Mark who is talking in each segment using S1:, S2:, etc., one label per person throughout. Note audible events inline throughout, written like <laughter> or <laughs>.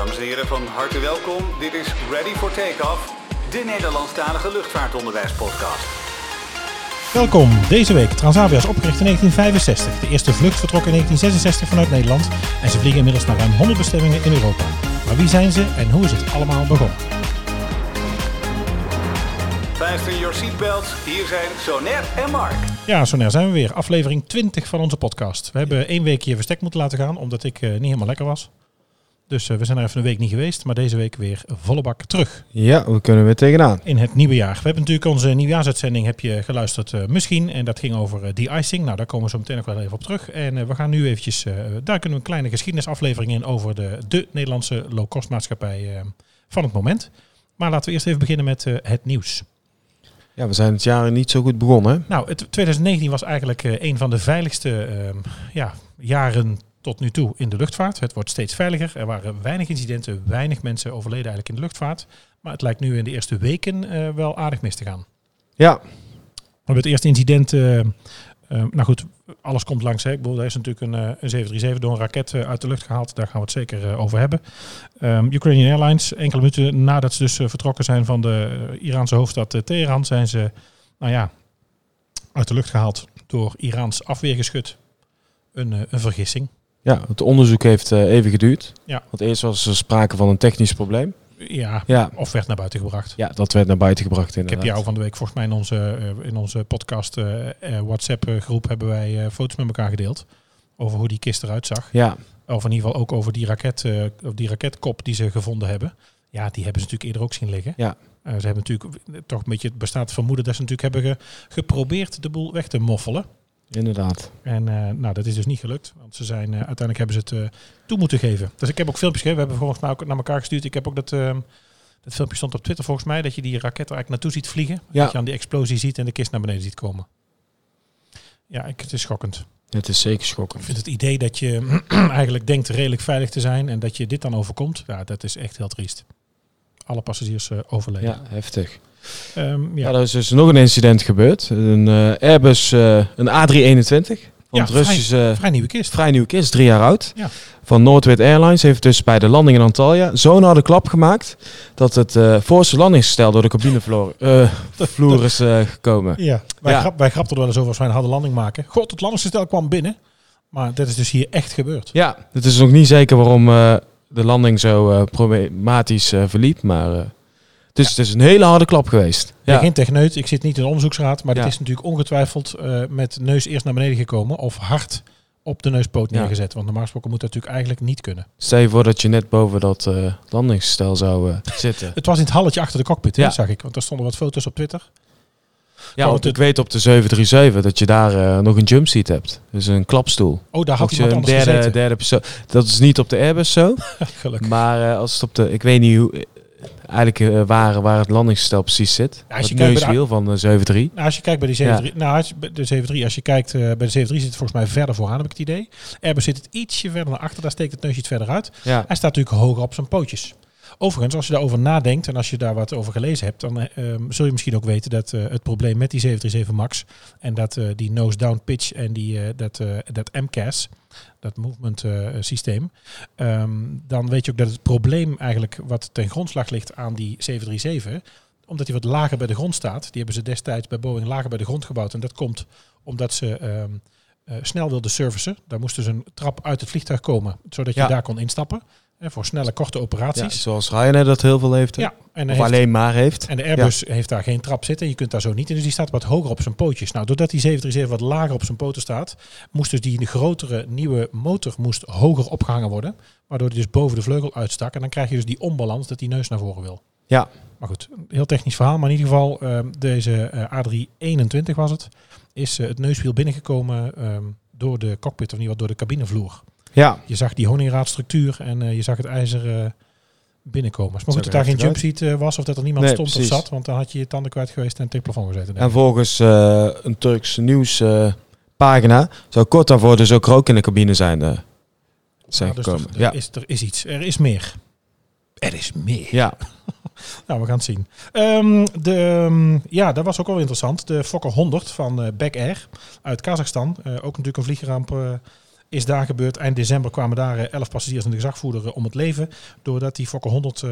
S1: Dames en heren, van harte welkom. Dit is Ready for Takeoff, de Nederlandstalige luchtvaartonderwijspodcast.
S2: Welkom. Deze week Transavia is opgericht in 1965. De eerste vlucht vertrok in 1966 vanuit Nederland en ze vliegen inmiddels naar ruim 100 bestemmingen in Europa. Maar wie zijn ze en hoe is het allemaal begonnen?
S1: Fasten your seatbelts. Hier zijn Soner en Mark.
S2: Ja, zo zijn we weer. Aflevering 20 van onze podcast. We hebben één weekje verstek moeten laten gaan omdat ik eh, niet helemaal lekker was. Dus eh, we zijn er even een week niet geweest, maar deze week weer volle bak terug
S3: Ja, we kunnen weer tegenaan.
S2: in het nieuwe jaar. We hebben natuurlijk onze nieuwjaarsuitzending heb je geluisterd eh, misschien. En dat ging over eh, de-icing. Nou, daar komen we zo meteen nog wel even op terug. En we gaan nu eventjes, daar kunnen we een kleine geschiedenisaflevering in over de, de Nederlandse low-cost maatschappij van het moment. Maar laten we eerst even beginnen met het nieuws.
S3: Ja, we zijn het jaar niet zo goed begonnen.
S2: Nou, het 2019 was eigenlijk een van de veiligste ehm, ja, jaren tot nu toe in de luchtvaart. Het wordt steeds veiliger. Er waren weinig incidenten, weinig mensen overleden eigenlijk in de luchtvaart. Maar het lijkt nu in de eerste weken eh, wel aardig mis te gaan.
S3: Ja,
S2: We hebben het eerste incident. eh, eh, nou goed, alles komt langs. Hè. Ik bedoel, er is natuurlijk een, een 737 door een raket uit de lucht gehaald. Daar gaan we het zeker over hebben. Ehm, Ukrainian Airlines, enkele minuten nadat ze dus vertrokken zijn van de Iraanse hoofdstad eh, Teheran, zijn ze, nou ja, uit de lucht gehaald door Iraans afweergeschut. Een, een vergissing.
S3: Ja, het onderzoek heeft eh, even geduurd.
S2: Ja.
S3: Want eerst was er sprake van een technisch probleem.
S2: Ja,
S3: Ja,
S2: of werd naar buiten gebracht.
S3: ja dat werd naar buiten gebracht
S2: Ik heb jou van de week volgens mij in onze, eh, in onze podcast eh, WhatsApp groep hebben wij foto's met elkaar gedeeld. Over hoe die kist eruit zag.
S3: Ja,
S2: Of in ieder geval ook over die, raket, of die raketkop die ze gevonden hebben. Ja, die hebben ze natuurlijk eerder ook zien liggen.
S3: Ja.
S2: Ze hebben natuurlijk toch een beetje, het bestaat het vermoeden dat ze natuurlijk hebben ge- geprobeerd de boel weg te moffelen.
S3: Inderdaad.
S2: En eh, nou, dat is dus niet gelukt. Want ze zijn, eh, uiteindelijk hebben ze het eh, toe moeten geven. Dus ik heb ook filmpjes gegeven. We hebben volgens mij ook naar elkaar gestuurd. Ik heb ook dat, ehm, dat filmpje stond op Twitter volgens mij. Dat je die raket er eigenlijk naartoe ziet vliegen.
S3: Ja.
S2: Dat je aan die explosie ziet en de kist naar beneden ziet komen. Ja, ik, het is schokkend.
S3: Het is zeker
S2: Ik
S3: schokkend.
S2: vind het idee dat je <clears throat> eigenlijk denkt redelijk veilig te zijn en dat je dit dan overkomt, ja, dat is echt heel triest. Alle passagiers overleden.
S3: Ja, heftig.
S2: Ehm, ja.
S3: Ja, er is dus nog een incident gebeurd. Een eh, Airbus, eh, een A321. Van
S2: Ja,
S3: het Russische
S2: Vrij nieuwe kist.
S3: vrij nieuwe kist, drie jaar oud.
S2: Ja.
S3: Van Northwest Airlines heeft dus bij de landing in Antalya zo'n harde klap gemaakt dat het eh voorste landingsgestel door de cabinevloer eh, <laughs> vloer is gekomen.
S2: Ja, wij,
S3: Ja.
S2: Grap, wij grapten er wel eens over als wij een harde landing maken. God, het landingsgestel kwam binnen. Maar dat is dus hier echt gebeurd.
S3: Ja, het is nog niet zeker waarom de landing zo problematisch verliep, maar eh, het, is, het een hele harde klap geweest. Ja,
S2: geen techneut, ik zit niet in de onderzoeksraad, maar dit is natuurlijk ongetwijfeld eh, met neus eerst naar beneden gekomen of hard op de neuspoot neergezet. Want normaal gesproken moet dat natuurlijk eigenlijk niet kunnen.
S3: stel je voor dat je net boven dat eh, landingsgestel zou eh, <laughs> zitten.
S2: Het was in het halletje achter de cockpit, hè, zag ik. Want er stonden wat foto's op Twitter.
S3: Ja,
S2: Want het-
S3: ik weet op de 737 dat je daar nog een jumpseat hebt. Dus een klapstoel.
S2: Oh, daar had
S3: je een derde,
S2: gezeten.
S3: derde persoon. Dat is niet op de Airbus zo. <laughs>
S2: Gelukkig.
S3: Maar als het op de, ik weet niet hoe, eigenlijk eh, waar, waar het landingsgestel precies zit.
S2: Ja, als je
S3: het
S2: kijkt bij de-
S3: neuswiel van de 73.
S2: Nou, als je kijkt bij de 73, nou, als de 73, als je kijkt eh, bij de 73 zit het volgens mij verder vooraan, heb ik het idee. Airbus zit het ietsje verder naar achter, daar steekt het neusje iets verder uit.
S3: Ja,
S2: Hij staat natuurlijk hoger op zijn pootjes. Overigens, als je daarover nadenkt en als je daar wat over gelezen hebt, dan eh, ehm, zul je misschien ook weten dat eh, het probleem met die 737 MAX en dat eh, die nose-down pitch en die, dat, dat MCAS, dat movement systeem, ehm, dan weet je ook dat het probleem eigenlijk wat ten grondslag ligt aan die 737, omdat die wat lager bij de grond staat, die hebben ze destijds bij Boeing lager bij de grond gebouwd en dat komt omdat ze ehm, eh, snel wilden servicen. Daar moest dus een trap uit het vliegtuig komen, zodat je
S3: Ja.
S2: daar kon instappen. Hè, voor snelle, korte
S3: ja,
S2: operaties.
S3: zoals Ryanair dat heel veel heeft.
S2: Ja, en,
S3: Of
S2: heeft,
S3: alleen maar heeft.
S2: en de Airbus heeft daar geen trap zitten. Je kunt daar zo niet in. Dus die staat wat hoger op zijn pootjes. Nou, doordat die 737 wat lager op zijn poten staat, moest dus die grotere nieuwe motor moest hoger opgehangen worden. Waardoor die dus boven de vleugel uitstak. En dan krijg je dus die onbalans dat die neus naar voren wil.
S3: Ja.
S2: Maar goed, heel technisch verhaal. Maar in ieder geval, ehm, deze eh, A321 was het, is eh, het neuswiel binnengekomen ehm, door de cockpit, of niet wat door de cabinevloer.
S3: Ja,
S2: Je zag die honingraadstructuur en eh, je zag het ijzer eh, binnenkomen. Maar goed dat daar geen jumpseat eh, was of dat er niemand
S3: Nee,
S2: stond
S3: precies.
S2: of zat. Want dan had je je tanden kwijt geweest en tegen het plafond gezeten.
S3: en volgens een Turks nieuwspagina pagina zou kort daarvoor dus ook rook in de cabine zijn, eh, zijn
S2: Ja, dus
S3: gekomen.
S2: er, er
S3: ja.
S2: is, er is iets. Er is meer. Er is meer.
S3: ja, <laughs>
S2: Nou, we gaan het zien. Ehm, de, ehm, ja, dat was ook wel interessant. De Fokker 100 van Back Air uit Kazachstan. Ook natuurlijk een vliegramp is daar gebeurd. Eind december kwamen daar eh, 11 passagiers en de gezagvoerder eh, om het leven. Doordat die Fokker 100 eh,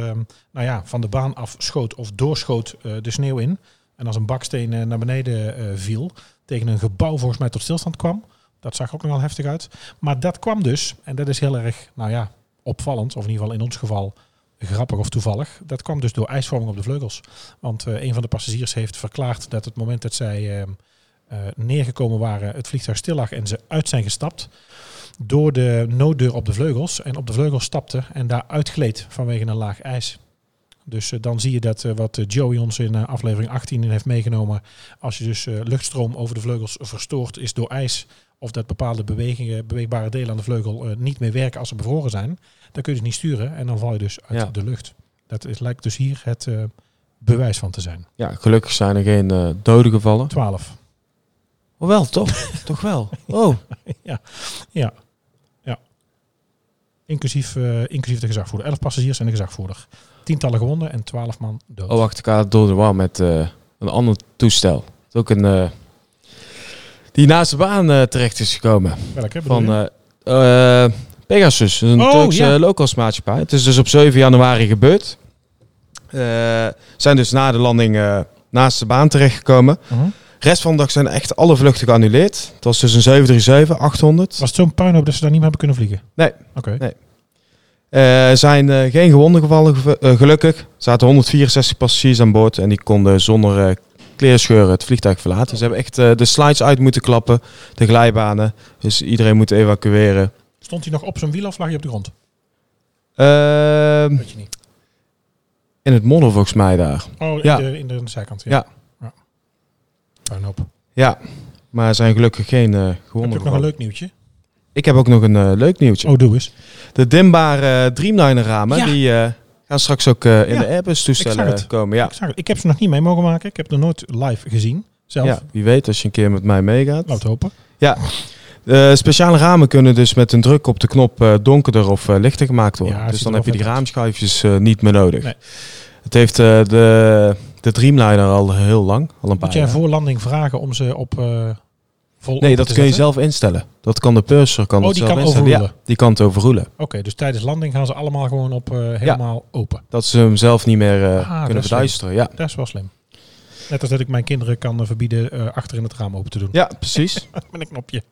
S2: nou ja, van de baan afschoot of doorschoot eh, de sneeuw in. En als een baksteen naar beneden viel. Tegen een gebouw volgens mij tot stilstand kwam. Dat zag ook nog wel heftig uit. Maar dat kwam dus, en dat is heel erg, nou ja, opvallend. Of in ieder geval in ons geval grappig of toevallig. Dat kwam dus door ijsvorming op de vleugels. Want een van de passagiers heeft verklaard dat het moment dat zij ehm, eh, neergekomen waren, het vliegtuig stil lag en ze uit zijn gestapt door de nooddeur op de vleugels. En op de vleugels stapte en daar uitgleed vanwege een laag ijs. Dus eh, dan zie je dat eh, wat eh, Joey ons in eh, aflevering 18 in heeft meegenomen. Als je dus eh, luchtstroom over de vleugels verstoort is door ijs. Of dat bepaalde bewegingen, beweegbare delen aan de vleugel eh, niet meer werken als ze bevroren zijn. Dan kun je dus niet sturen en dan val je dus uit
S3: Ja.
S2: de lucht. Dat is, lijkt dus hier het eh, bewijs van te zijn.
S3: Ja, gelukkig zijn er geen eh, doden gevallen.
S2: 12.
S3: Oh wel, toch? <laughs> toch wel. Oh, <laughs>
S2: ja. ja. Inclusief, eh, inclusief de gezagvoerder. 11 passagiers en de gezagvoerder. Tientallen gewonden en 12 man dood.
S3: oh wacht, ik ga door de war met eh, een ander toestel. Het is ook een... eh, die naast de baan terecht is gekomen.
S2: Welke
S3: Van
S2: je?
S3: eh, eh, Pegasus, een
S2: Oh,
S3: Turkse
S2: ja.
S3: low-cost maatschappij. Het is dus op 7 januari gebeurd. Eh, zijn dus na de landing eh, naast de baan terechtgekomen.
S2: Mhm.
S3: Rest van de dag zijn echt alle vluchten geannuleerd. Het was dus een 737-800.
S2: Was het zo'n puinhoop dat ze daar niet meer hebben kunnen vliegen?
S3: Nee.
S2: Oké.
S3: Nee. Er zijn eh, geen gewonden gevallen, gev- eh, gelukkig. Er zaten 164 passagiers aan boord en die konden zonder eh kleerscheuren het vliegtuig verlaten. Ze hebben echt eh, de slides uit moeten klappen, de glijbanen. Dus iedereen moet evacueren.
S2: Stond hij nog op zijn wiel of lag hij op de grond?
S3: Ehm,
S2: Weet je niet.
S3: in het modder volgens mij daar.
S2: Oh, in,
S3: Ja.
S2: de, in de zijkant. Ja.
S3: Ja.
S2: Ja. Puinhoop.
S3: Ja, maar er zijn gelukkig geen eh
S2: Heb je ook nog een leuk nieuwtje?
S3: Ik heb ook nog een eh, leuk nieuwtje.
S2: Oh, doe eens.
S3: De dimbare eh, Dreamliner ramen,
S2: Ja.
S3: die gaan straks ook in
S2: Ja,
S3: de Airbus toestellen komen. Ja.
S2: Ik, ik heb ze nog niet mee mogen maken. Ik heb er nooit live gezien. Zelf.
S3: ja, wie weet als je een keer met mij meegaat.
S2: Laat hopen.
S3: De speciale ramen kunnen dus met een druk op de knop donkerder of lichter gemaakt worden.
S2: Ja,
S3: dus dan heb je die raamschuifjes niet meer nodig.
S2: Nee.
S3: Het heeft de, de Dreamliner al heel lang, al een paar
S2: Moet jij
S3: jaar.
S2: voor landing vragen om ze op eh vol
S3: Nee, dat kun je zelf instellen. Dat kan de purser kan
S2: Oh, die
S3: zelf
S2: kan
S3: instellen. Ja, die kan het overroelen.
S2: Oké, dus tijdens landing gaan ze allemaal gewoon op eh, helemaal open.
S3: Dat ze hem zelf niet meer eh,
S2: Ah,
S3: kunnen
S2: is
S3: verduisteren. Ja.
S2: Dat is wel slim. Net als dat ik mijn kinderen kan verbieden achter in het raam open te doen.
S3: ja, precies. <laughs>
S2: Met een knopje.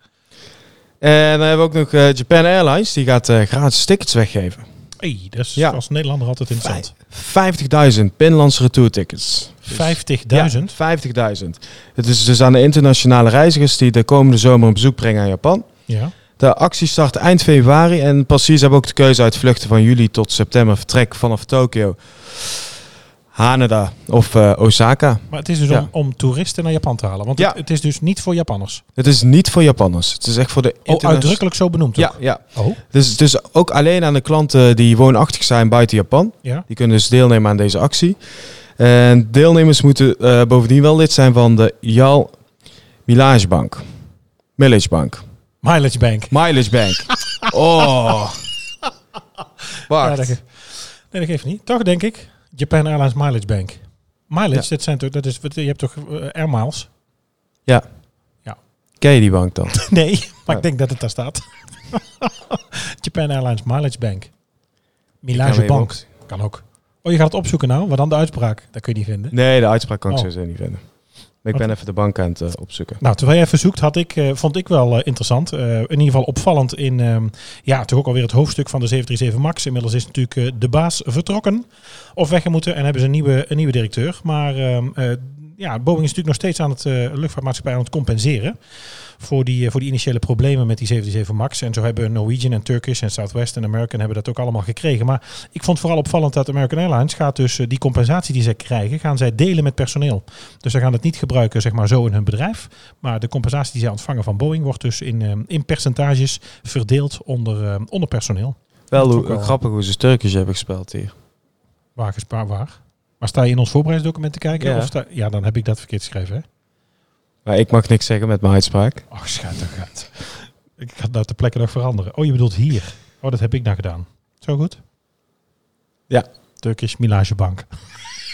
S3: en dan hebben we ook nog Japan Airlines. Die gaat gratis tickets weggeven.
S2: Hey, dat is
S3: Ja.
S2: als Nederlander altijd interessant.
S3: 50.000 Pinlandse retourtickets. Dus-
S2: 50.000?
S3: Ja, 50.000. Het is dus aan de internationale reizigers die de komende zomer een bezoek brengen aan Japan.
S2: Ja.
S3: De actie start eind februari en passagiers hebben ook de keuze uit vluchten van juli tot september vertrek vanaf Tokio, Haneda of eh, Osaka.
S2: Maar het is dus
S3: Ja.
S2: om, om toeristen naar Japan te halen. Want
S3: Ja.
S2: het, het is dus niet voor Japanners.
S3: Het is niet voor Japanners. Het is echt voor de
S2: Oh, uitdrukkelijk zo benoemd
S3: Ja,
S2: ook.
S3: ja.
S2: Oh,
S3: Dus is ook alleen aan de klanten die woonachtig zijn buiten Japan.
S2: ja.
S3: Die kunnen dus deelnemen aan deze actie. En deelnemers moeten eh, bovendien wel lid zijn van de JAL Milage Bank. Millage Bank.
S2: Mileage Bank.
S3: Mileage Bank. <laughs> Oh.
S2: Ja,
S3: Wacht.
S2: dat, ge- nee, dat geeft niet. Toch denk ik. Japan Airlines Mileage Bank. Mileage,
S3: Ja.
S2: dat zijn toch, dat is, je hebt toch eh, air miles?
S3: Ken je die bank dan? <laughs>
S2: Nee, maar
S3: Ja.
S2: ik denk dat het daar staat. <laughs> Japan Airlines Mileage Bank. Milage Bank. Kan ook. Oh, je gaat het opzoeken nou? Wat dan de uitspraak? Dat kun je niet vinden.
S3: Nee, de uitspraak kan ik
S2: Oh.
S3: sowieso niet vinden. Maar ik ben even de bank aan het eh, opzoeken.
S2: Nou, terwijl je even zoekt, had ik, eh, vond ik wel eh, interessant. In ieder geval opvallend in, ehm, ja, toch ook alweer het hoofdstuk van de 737 MAX. Inmiddels is natuurlijk de baas vertrokken of weg moeten en hebben ze een nieuwe, een nieuwe directeur. Maar eh, ja, Boeing is natuurlijk nog steeds aan het luchtvaartmaatschappij aan het compenseren. Voor die, eh, voor die initiële problemen met die 737 MAX. En zo hebben Norwegian en Turkish en Southwest en American hebben dat ook allemaal gekregen. Maar ik vond vooral opvallend dat American Airlines gaat dus eh, die compensatie die zij krijgen, gaan zij delen met personeel. Dus ze gaan het niet gebruiken zeg maar zo in hun bedrijf. Maar de compensatie die zij ontvangen van Boeing wordt dus in, eh, in percentages verdeeld onder, onder personeel.
S3: Wel hoe,
S2: wel-
S3: grappig hoe ze Turkish hebben gespeeld hier.
S2: Waar waar. Maar sta je in ons voorbereidingsdocument te kijken?
S3: Ja.
S2: Of sta, ja, dan heb ik dat verkeerd geschreven. Hè?
S3: Maar ik mag niks zeggen met mijn uitspraak.
S2: Ach, schat, dat. Ik ga nou ter plekke nog veranderen. Oh, je bedoelt hier. Oh, dat heb ik nou gedaan. Zo goed?
S3: Ja.
S2: Turkish Milage Bank.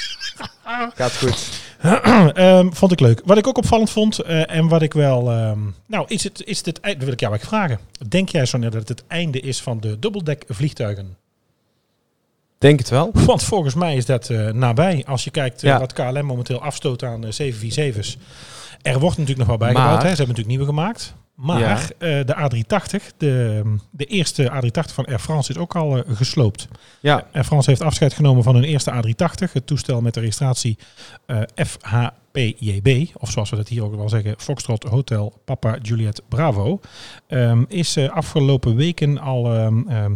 S2: <laughs>
S3: Gaat goed. <clears throat>
S2: Ehm, vond ik leuk. Wat ik ook opvallend vond eh, en wat ik wel... ehm, nou, is het, is het het eind... Dat wil ik jou eigenlijk vragen. Denk jij, Sonja, dat het het einde is van de dubbeldek vliegtuigen?
S3: Denk het wel.
S2: Want volgens mij is dat eh, nabij. Als je kijkt eh,
S3: Ja.
S2: wat KLM momenteel afstoot aan eh, 747's. Er wordt natuurlijk nog wel bijgebouwd. Hè? Ze hebben natuurlijk nieuwe gemaakt. Maar
S3: Ja.
S2: eh, de A380, de, de eerste A380 van Air France is ook al eh, gesloopt.
S3: Ja,
S2: Air France heeft afscheid genomen van hun eerste A380. Het toestel met de registratie eh, FHPJB, of zoals we dat hier ook wel zeggen, Foxtrot Hotel Papa Juliet Bravo, ehm, is eh, afgelopen weken al, ehm, ehm,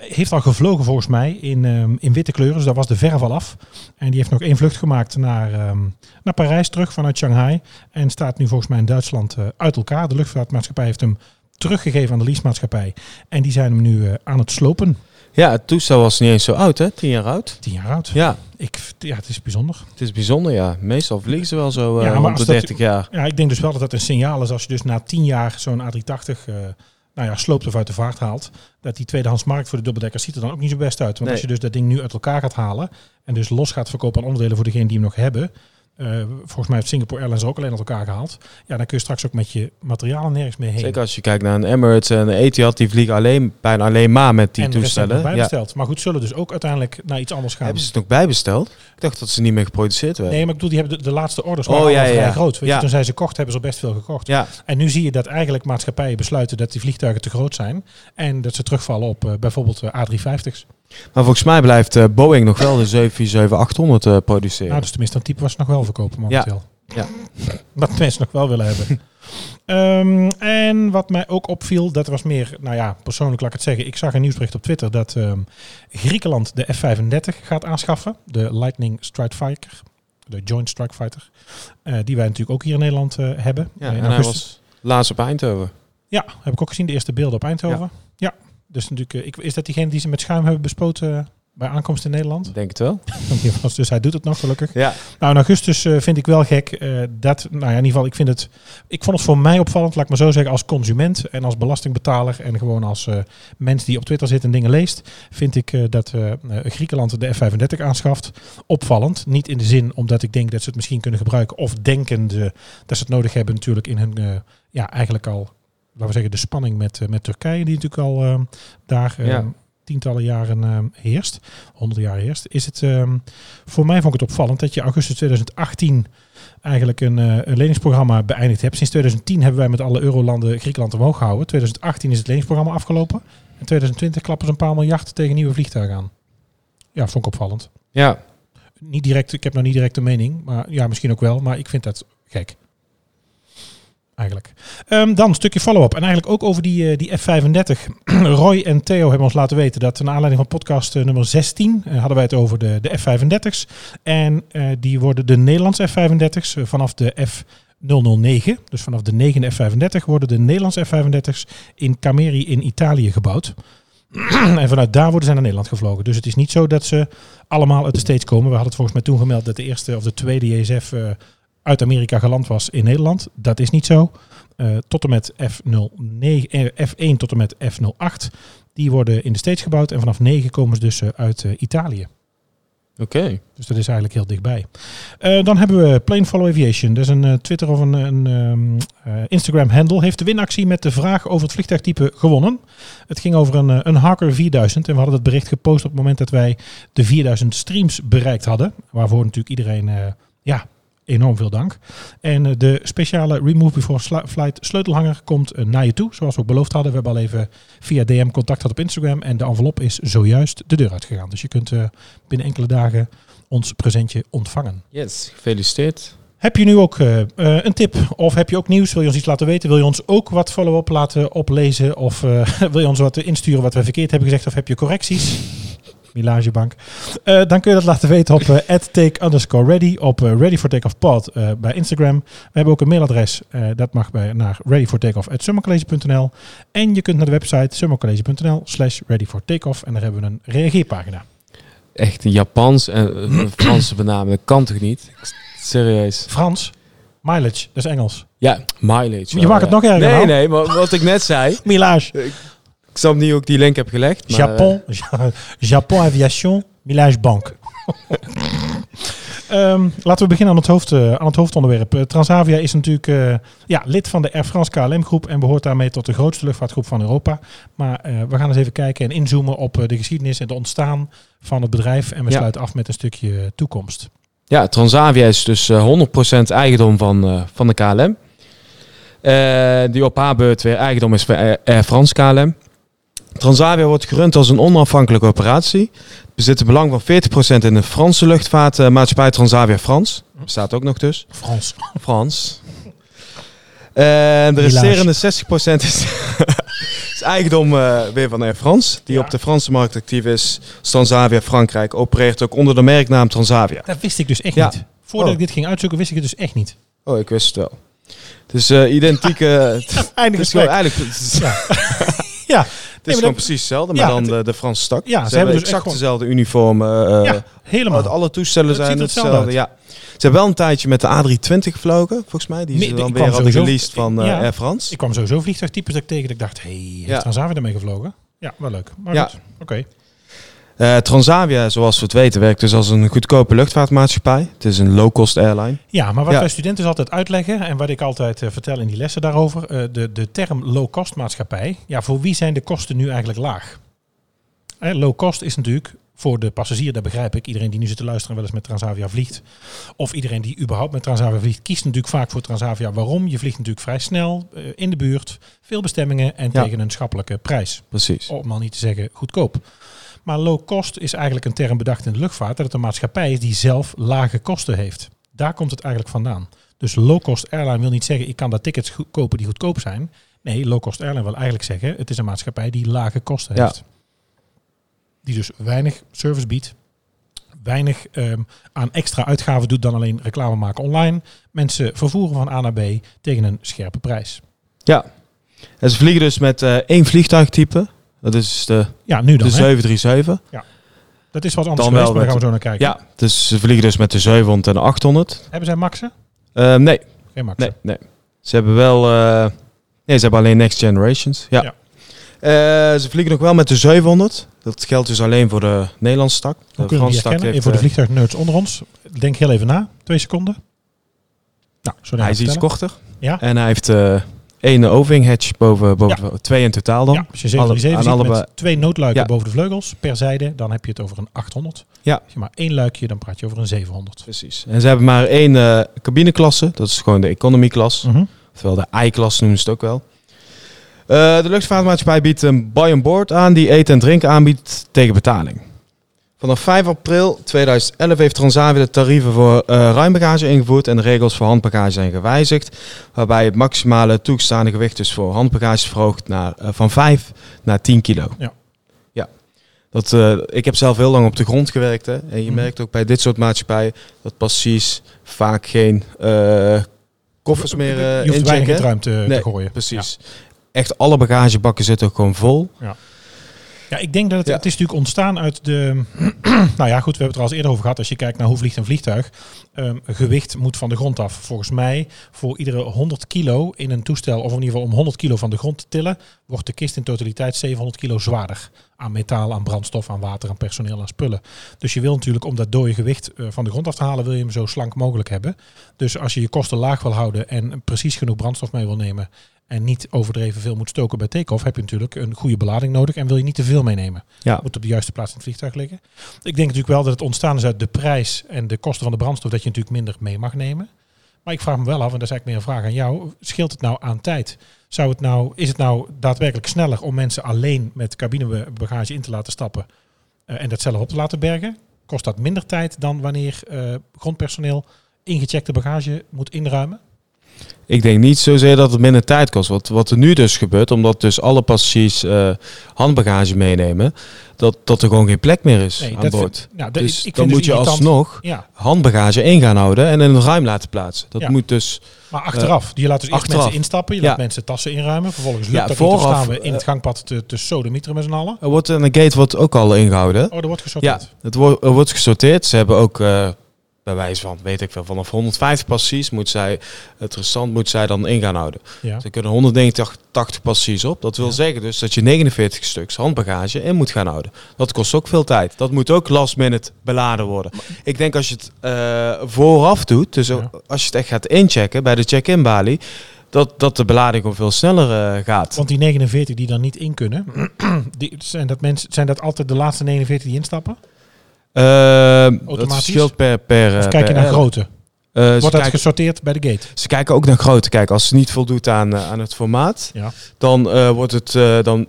S2: heeft al gevlogen volgens mij in, ehm, in witte kleuren. Dus daar was de verf al af. En die heeft nog één vlucht gemaakt naar, ehm, naar Parijs terug vanuit Shanghai. En staat nu volgens mij in Duitsland eh, uit elkaar. De luchtvaartmaatschappij heeft hem teruggegeven aan de leasemaatschappij. En die zijn hem nu eh, aan het slopen.
S3: ja het toestel was niet eens zo oud, hè? Tien jaar oud.
S2: Tien jaar oud.
S3: Ja,
S2: Ik, ja, het is bijzonder.
S3: het is bijzonder, ja. Meestal vliegen ze wel zo eh
S2: Ja, maar
S3: rond de
S2: als dat-
S3: 30 jaar.
S2: Ja, ik denk dus wel dat dat een signaal is als je dus na tien jaar zo'n A380 eh nou ja, sloopt of uit de vaart haalt. Dat die tweedehandsmarkt voor de dubbeldekkers ziet er dan ook niet zo best uit. Want
S3: Nee.
S2: als je dus dat ding nu uit elkaar gaat halen en dus los gaat verkopen aan onderdelen voor degene die hem nog hebben. Eh, volgens mij heeft Singapore Airlines ook alleen uit elkaar gehaald. Ja, dan kun je straks ook met je materialen nergens meer heen.
S3: Zeker als je kijkt naar een Emirates en een Etihad, die vliegen alleen, bijna alleen maar met die
S2: en
S3: toestellen.
S2: nog
S3: Ja.
S2: bijbesteld. Maar goed, zullen dus ook uiteindelijk naar iets anders gaan.
S3: Hebben ze het nog bijbesteld? Ik dacht dat ze niet meer geproduceerd werden.
S2: Nee, maar ik bedoel, die hebben de, de laatste orders
S3: Oh,
S2: waren
S3: ja,
S2: vrij groot. Weet
S3: Ja.
S2: je, toen zij ze kocht, hebben ze er best veel gekocht.
S3: Ja,
S2: En nu zie je dat eigenlijk maatschappijen besluiten dat die vliegtuigen te groot zijn. En dat ze terugvallen op eh, bijvoorbeeld eh, A350's.
S3: Maar volgens mij blijft eh, Boeing nog wel de 747-800 eh produceren.
S2: Nou, dus tenminste, dat type was nog wel verkopen momenteel.
S3: Ja. <laughs>
S2: Wat mensen nog wel willen hebben. <laughs> Ehm, en wat mij ook opviel, dat was meer, nou ja, persoonlijk laat ik het zeggen. Ik zag een nieuwsbericht op Twitter dat ehm, Griekenland de F-35 gaat aanschaffen. De Lightning Strike Fighter. De Joint Strike Fighter. eh, die wij natuurlijk ook hier in Nederland hebben.
S3: ja,
S2: in
S3: en hij was laatst op Eindhoven.
S2: Ja, heb ik ook gezien, de eerste beelden op Eindhoven. Ja. Dus natuurlijk, eh, ik, is dat diegene die ze met schuim hebben bespoten eh, bij aankomst in Nederland?
S3: Ik denk het wel. <laughs>
S2: Dus hij doet het nog gelukkig.
S3: Ja.
S2: Nou, in augustus eh, vind ik wel gek dat, nou ja, in ieder geval, ik vind het, ik vond het voor mij opvallend, laat ik maar zo zeggen, als consument en als belastingbetaler en gewoon als eh, mens die op Twitter zit en dingen leest, vind ik dat Griekenland de F-35 aanschaft. Opvallend. Niet in de zin omdat ik denk dat ze het misschien kunnen gebruiken of denkende dat ze het nodig hebben natuurlijk in hun, ja, eigenlijk al, we zeggen, de spanning met, eh, met Turkije, die natuurlijk al eh, daar eh,
S3: Ja.
S2: tientallen jaren eh, heerst, honderden jaar heerst, is het ehm, voor mij vond ik het opvallend dat je augustus 2018 eigenlijk een, eh, een leningsprogramma beëindigd hebt. Sinds 2010 hebben wij met alle eurolanden Griekenland omhoog gehouden. 2018 is het leningsprogramma afgelopen. In 2020 klappen ze een paar miljard tegen nieuwe vliegtuigen aan. Ja, vond ik opvallend.
S3: Ja,
S2: Niet direct, ik heb nog niet direct een mening, maar ja, misschien ook wel. Maar ik vind dat gek. Eigenlijk. Ehm, dan een stukje follow-up. En eigenlijk ook over die, eh, die F35. <clears throat> Roy en Theo hebben ons laten weten dat naar aanleiding van podcast eh, nummer 16 eh, hadden wij het over de, de F35's. En die worden de Nederlandse F35's eh, vanaf de F009. Dus vanaf de negende F35 worden de Nederlandse F35's in Cameri in Italië gebouwd. <clears throat> en vanuit daar worden ze naar Nederland gevlogen. Dus het is niet zo dat ze allemaal uit de States komen. We hadden het volgens mij toen gemeld dat de eerste of de tweede JSF uit Amerika geland was in Nederland. Dat is niet zo. Eh, tot en met F09, eh, F1 tot en met F08. Die worden in de States gebouwd. En vanaf 9 komen ze dus eh, uit Italië.
S3: oké.
S2: Dus dat is eigenlijk heel dichtbij. Dan hebben we Plane Follow Aviation. Dat is een Twitter of een, een ehm, eh, Instagram handle. Heeft de winactie met de vraag over het vliegtuigtype gewonnen. Het ging over een, een Harker 4000. En we hadden het bericht gepost op het moment dat wij de 4000 streams bereikt hadden. Waarvoor natuurlijk iedereen, ja, enorm veel dank. En eh, de speciale Remove Before Flight sleutelhanger komt eh, naar je toe. Zoals we ook beloofd hadden. We hebben al even via DM contact gehad op Instagram. En de envelop is zojuist de deur uitgegaan. Dus je kunt eh, binnen enkele dagen ons presentje ontvangen.
S3: Yes, gefeliciteerd.
S2: Heb je nu ook een tip of heb je ook nieuws? Wil je ons iets laten weten? Wil je ons ook wat follow-up laten oplezen? Of <laughs> wil je ons wat insturen wat we verkeerd hebben gezegd? Of heb je correcties? Milagebank. Eh, dan kun je dat laten weten op eh take underscore ready. Op eh, ready for takeoff pod bij Instagram. We hebben ook een mailadres. dat mag bij, naar ready for takeoff En je kunt naar de website summercollege.nl slash ready for takeoff. En daar hebben we een reageerpagina.
S3: Echt Japans en Franse benamen, dat kan toch niet? Serieus.
S2: Frans. Mileage, dat is Engels.
S3: Ja, mileage.
S2: Je maakt het nog erger,
S3: Nee,
S2: nou.
S3: nee, maar wat ik net zei.
S2: Milage.
S3: Ik snap niet hoe ik die link heb gelegd. Maar,
S2: Japon, <laughs> Ja- Japon Aviation, Milage Bank. <laughs> Ehm, laten we beginnen aan het, hoofd, eh, aan het hoofdonderwerp. Eh, Transavia is natuurlijk eh, ja, lid van de Air France KLM groep en behoort daarmee tot de grootste luchtvaartgroep van Europa. Maar eh, we gaan eens even kijken en inzoomen op eh, de geschiedenis en het ontstaan van het bedrijf. En we
S3: Ja.
S2: sluiten af met een stukje toekomst.
S3: Ja, Transavia is dus eh, 100% eigendom van, eh, van de KLM. Eh, die op haar beurt weer eigendom is van Air France KLM. Transavia wordt gerund als een onafhankelijke operatie. Het bezit een belang van 40% in de Franse luchtvaartmaatschappij Transavia France. Bestaat ook nog dus.
S2: Frans.
S3: Frans. En de resterende 60% is, <laughs> is eigendom eh, weer van Air France. Die
S2: Ja.
S3: op de Franse markt actief is. Transavia Frankrijk opereert ook onder de merknaam Transavia.
S2: Dat wist ik dus echt
S3: Ja.
S2: niet. Voordat
S3: Oh.
S2: ik dit ging uitzoeken, wist ik het dus echt niet.
S3: Oh, ik wist het wel. Het is eh, identieke... <laughs> het
S2: Eindelijk
S3: is eigenlijk... Het
S2: Ja.
S3: het <laughs>
S2: ja,
S3: is gewoon
S2: dat-
S3: precies hetzelfde, maar
S2: Ja,
S3: dan
S2: het-
S3: de, de Franse stak.
S2: Ja,
S3: ze,
S2: hebben
S3: hebben
S2: dus
S3: exact
S2: gewoon-
S3: dezelfde uniformen. eh,
S2: ja, helemaal.
S3: Alle toestellen zijn
S2: hetzelfde
S3: hetzelfde. Ja. Ze hebben wel een tijdje met de A320 gevlogen, volgens mij. Die
S2: Nee,
S3: ze
S2: ik
S3: dan weer hadden
S2: sowieso-
S3: geleased van eh,
S2: Ja.
S3: Air France.
S2: Ik kwam sowieso vliegtuigtypes dat ik tegen dat ik dacht, hé, hey, heeft
S3: Ja.
S2: Transavia daarmee gevlogen? Ja, wel leuk. Maar
S3: Ja.
S2: goed, oké.
S3: Eh, Transavia, zoals we het weten, werkt dus als een goedkope luchtvaartmaatschappij. Het is een low-cost airline.
S2: Ja, maar wat
S3: Ja.
S2: wij studenten altijd uitleggen en wat ik altijd eh, vertel in die lessen daarover, eh, de, de term low-cost maatschappij, ja, voor wie zijn de kosten nu eigenlijk laag? Low cost is natuurlijk voor de passagier, dat begrijp ik, iedereen die nu zit te luisteren en wel eens met Transavia vliegt, of iedereen die überhaupt met Transavia vliegt, kiest natuurlijk vaak voor Transavia. Waarom? Je vliegt natuurlijk vrij snel, in de buurt, veel bestemmingen en
S3: Ja.
S2: tegen een schappelijke prijs.
S3: Precies.
S2: Om al niet te zeggen goedkoop. Maar low cost is eigenlijk een term bedacht in de luchtvaart. Dat het een maatschappij is die zelf lage kosten heeft. Daar komt het eigenlijk vandaan. Dus low cost airline wil niet zeggen ik kan daar tickets goed- kopen die goedkoop zijn. Nee, low cost airline wil eigenlijk zeggen het is een maatschappij die lage kosten
S3: Ja.
S2: heeft. Die dus weinig service biedt. Weinig ehm, aan extra uitgaven doet dan alleen reclame maken online. Mensen vervoeren van A naar B tegen een scherpe prijs.
S3: Ja. En ze vliegen dus met eh, één vliegtuigtype. Dat is de,
S2: Ja, nu dan.
S3: de
S2: hè?
S3: 737.
S2: Dat is wat anders
S3: Dan wel
S2: geweest, maar daar gaan we zo naar kijken.
S3: Ja, dus ze vliegen dus met de 700 en de 800.
S2: Hebben zij maxen?
S3: Eh, nee,
S2: Geen maxen.
S3: nee, nee. Ze hebben wel... eh, nee, ze hebben alleen Next Generations. Ja.
S2: Ja.
S3: Eh, ze vliegen nog wel met de 700. Dat geldt dus alleen voor de Nederlandse tak.
S2: Hoe
S3: De Franse heeft,
S2: voor de
S3: eh,
S2: vliegtuignerds onder ons. Denk heel even na. Twee seconden. Nou, zo
S3: hij is iets korter.
S2: Ja.
S3: En hij heeft één overwing hatch boven, boven twee in totaal dan.
S2: Ja, als je 737
S3: Alle-
S2: met twee noodluiken
S3: Ja.
S2: boven de vleugels per zijde, dan heb je het over een 800.
S3: Ja.
S2: Als je maar één luikje, dan praat je over een 700.
S3: Precies. En ze hebben maar één eh, cabineklasse. Dat is gewoon de economy klas.
S2: Mhm.
S3: Oftewel de I-klas noemen ze het ook wel. Eh, de luchtvaartmaatschappij biedt een buy on board aan die eten en drinken aanbiedt tegen betaling. Vanaf 5 april 2011 heeft Transavia de tarieven voor eh ruimbagage ingevoerd en de regels voor handbagage zijn gewijzigd. Waarbij het maximale toegestaande gewicht dus voor handbagage is verhoogd naar, eh, van 5 naar 10 kilo.
S2: Ja.
S3: ja. Dat, eh, ik heb zelf heel lang op de grond gewerkt. Hè, en je
S2: Mhm.
S3: merkt ook bij dit soort maatschappijen dat passagiers vaak geen koffers meer
S2: je
S3: eh
S2: hoeft
S3: inchecken.
S2: in ruimte
S3: Nee,
S2: te gooien.
S3: Precies. Echt alle bagagebakken zitten gewoon vol.
S2: Ja, ik denk dat het,
S3: Ja.
S2: het is natuurlijk ontstaan uit de... <clears throat> nou ja, goed, we hebben het er al eens eerder over gehad. Als je kijkt naar hoe vliegt een vliegtuig. ehm, gewicht moet van de grond af. Volgens mij, voor iedere 100 kilo in een toestel... of in ieder geval om 100 kilo van de grond te tillen... wordt de kist in totaliteit 700 kilo zwaarder. Aan metaal, aan brandstof, aan water, aan personeel, aan spullen. Dus je wil natuurlijk, om dat dode gewicht eh, van de grond af te halen... wil je hem zo slank mogelijk hebben. Dus als je je kosten laag wil houden... en precies genoeg brandstof mee wil nemen en niet overdreven veel moet stoken bij take-off, heb je natuurlijk een goede belading nodig en wil je niet te veel meenemen.
S3: Ja.
S2: Moet op de juiste plaats in het vliegtuig liggen. Ik denk natuurlijk wel dat het ontstaan is uit de prijs en de kosten van de brandstof, dat je natuurlijk minder mee mag nemen. Maar ik vraag me wel af, en dat is eigenlijk meer een vraag aan jou, scheelt het nou aan tijd? Zou het nou, is het nou daadwerkelijk sneller om mensen alleen met cabinebagage in te laten stappen eh, en dat zelf op te laten bergen? Kost dat minder tijd dan wanneer eh, grondpersoneel ingecheckte bagage moet inruimen?
S3: Ik denk niet zozeer dat het minder tijd kost. Wat, wat er nu dus gebeurt, omdat dus alle passagiers eh, handbagage meenemen, dat, dat er gewoon geen plek meer is
S2: Nee,
S3: aan boord.
S2: vind- nou,
S3: dus
S2: ik
S3: dan
S2: dus
S3: moet je
S2: irritant-
S3: alsnog
S2: Ja,
S3: handbagage in gaan houden en in een ruim laten plaatsen. Dat
S2: Ja.
S3: moet dus...
S2: Maar achteraf, je laat dus eerst mensen instappen, je
S3: Ja.
S2: laat mensen tassen inruimen. Vervolgens lukt
S3: Ja,
S2: dat niet,
S3: vooraf,
S2: staan we in het
S3: eh,
S2: gangpad te, te sodemieteren met z'n allen.
S3: Er wordt een gate wordt ook al ingehouden.
S2: Oh, er wordt
S3: Ja,
S2: gesorteerd.
S3: het wordt, er wordt gesorteerd. Ze hebben ook eh, bij wijze van, weet ik veel, vanaf 150 passies moet zij, het restant moet zij dan in gaan houden.
S2: Ja.
S3: Ze kunnen 189 80 passies op. Dat wil
S2: Ja.
S3: zeggen dus dat je 49 stuks handbagage in moet gaan houden. Dat kost ook veel tijd. Dat moet ook last minute beladen worden. Ik denk als je het eh, vooraf doet, dus
S2: Ja.
S3: als je het echt gaat inchecken bij de check-in balie, dat, dat de belading ook veel sneller eh, gaat.
S2: Want die 49 die dan niet in kunnen, <clears throat> die, zijn, dat mensen, zijn dat altijd de laatste 49 die instappen?
S3: Ehm, dat
S2: Automatisch?
S3: verschilt per... per
S2: Of
S3: eh,
S2: kijk je
S3: per
S2: naar grootte?
S3: Eh, ze,
S2: Wordt dat
S3: kijken,
S2: gesorteerd bij de gate?
S3: ze kijken ook naar grootte. Kijk, als het niet voldoet aan, eh, aan het formaat,
S2: Ja.
S3: dan, eh, wordt het, eh, dan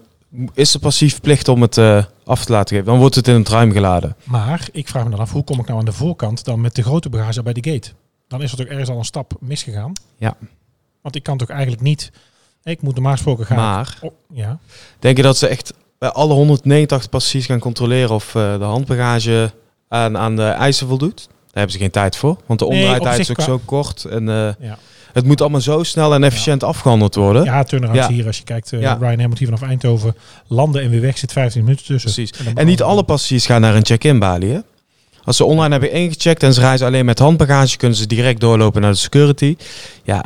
S3: is de passief verplicht om het eh, af te laten geven. Dan wordt het in het ruim geladen.
S2: Maar ik vraag me dan af, hoe kom ik nou aan de voorkant dan met de grote bagage bij de gate? Dan is er toch ergens al een stap misgegaan?
S3: Ja.
S2: Want ik kan toch eigenlijk niet... Ik moet normaal gesproken gaan...
S3: Maar
S2: Oh, ja.
S3: denk je dat ze echt bij alle 189 passies gaan controleren of eh, de handbagage aan, aan de eisen voldoet? Daar hebben ze geen tijd voor. Want de omdraaitijd is ook
S2: qua-
S3: zo kort. En eh,
S2: Ja.
S3: het moet allemaal zo snel en efficiënt afgehandeld worden.
S2: Ja, turnarounds
S3: Ja.
S2: hier. Als je kijkt, uh,
S3: Ja.
S2: Ryan Hamilton hier vanaf Eindhoven. Landen en weer weg zit 15 minuten tussen.
S3: Precies. En niet alle passies gaan naar een check-in balie. Hè? Als ze online hebben ingecheckt en ze reizen alleen met handbagage, kunnen ze direct doorlopen naar de security. Ja,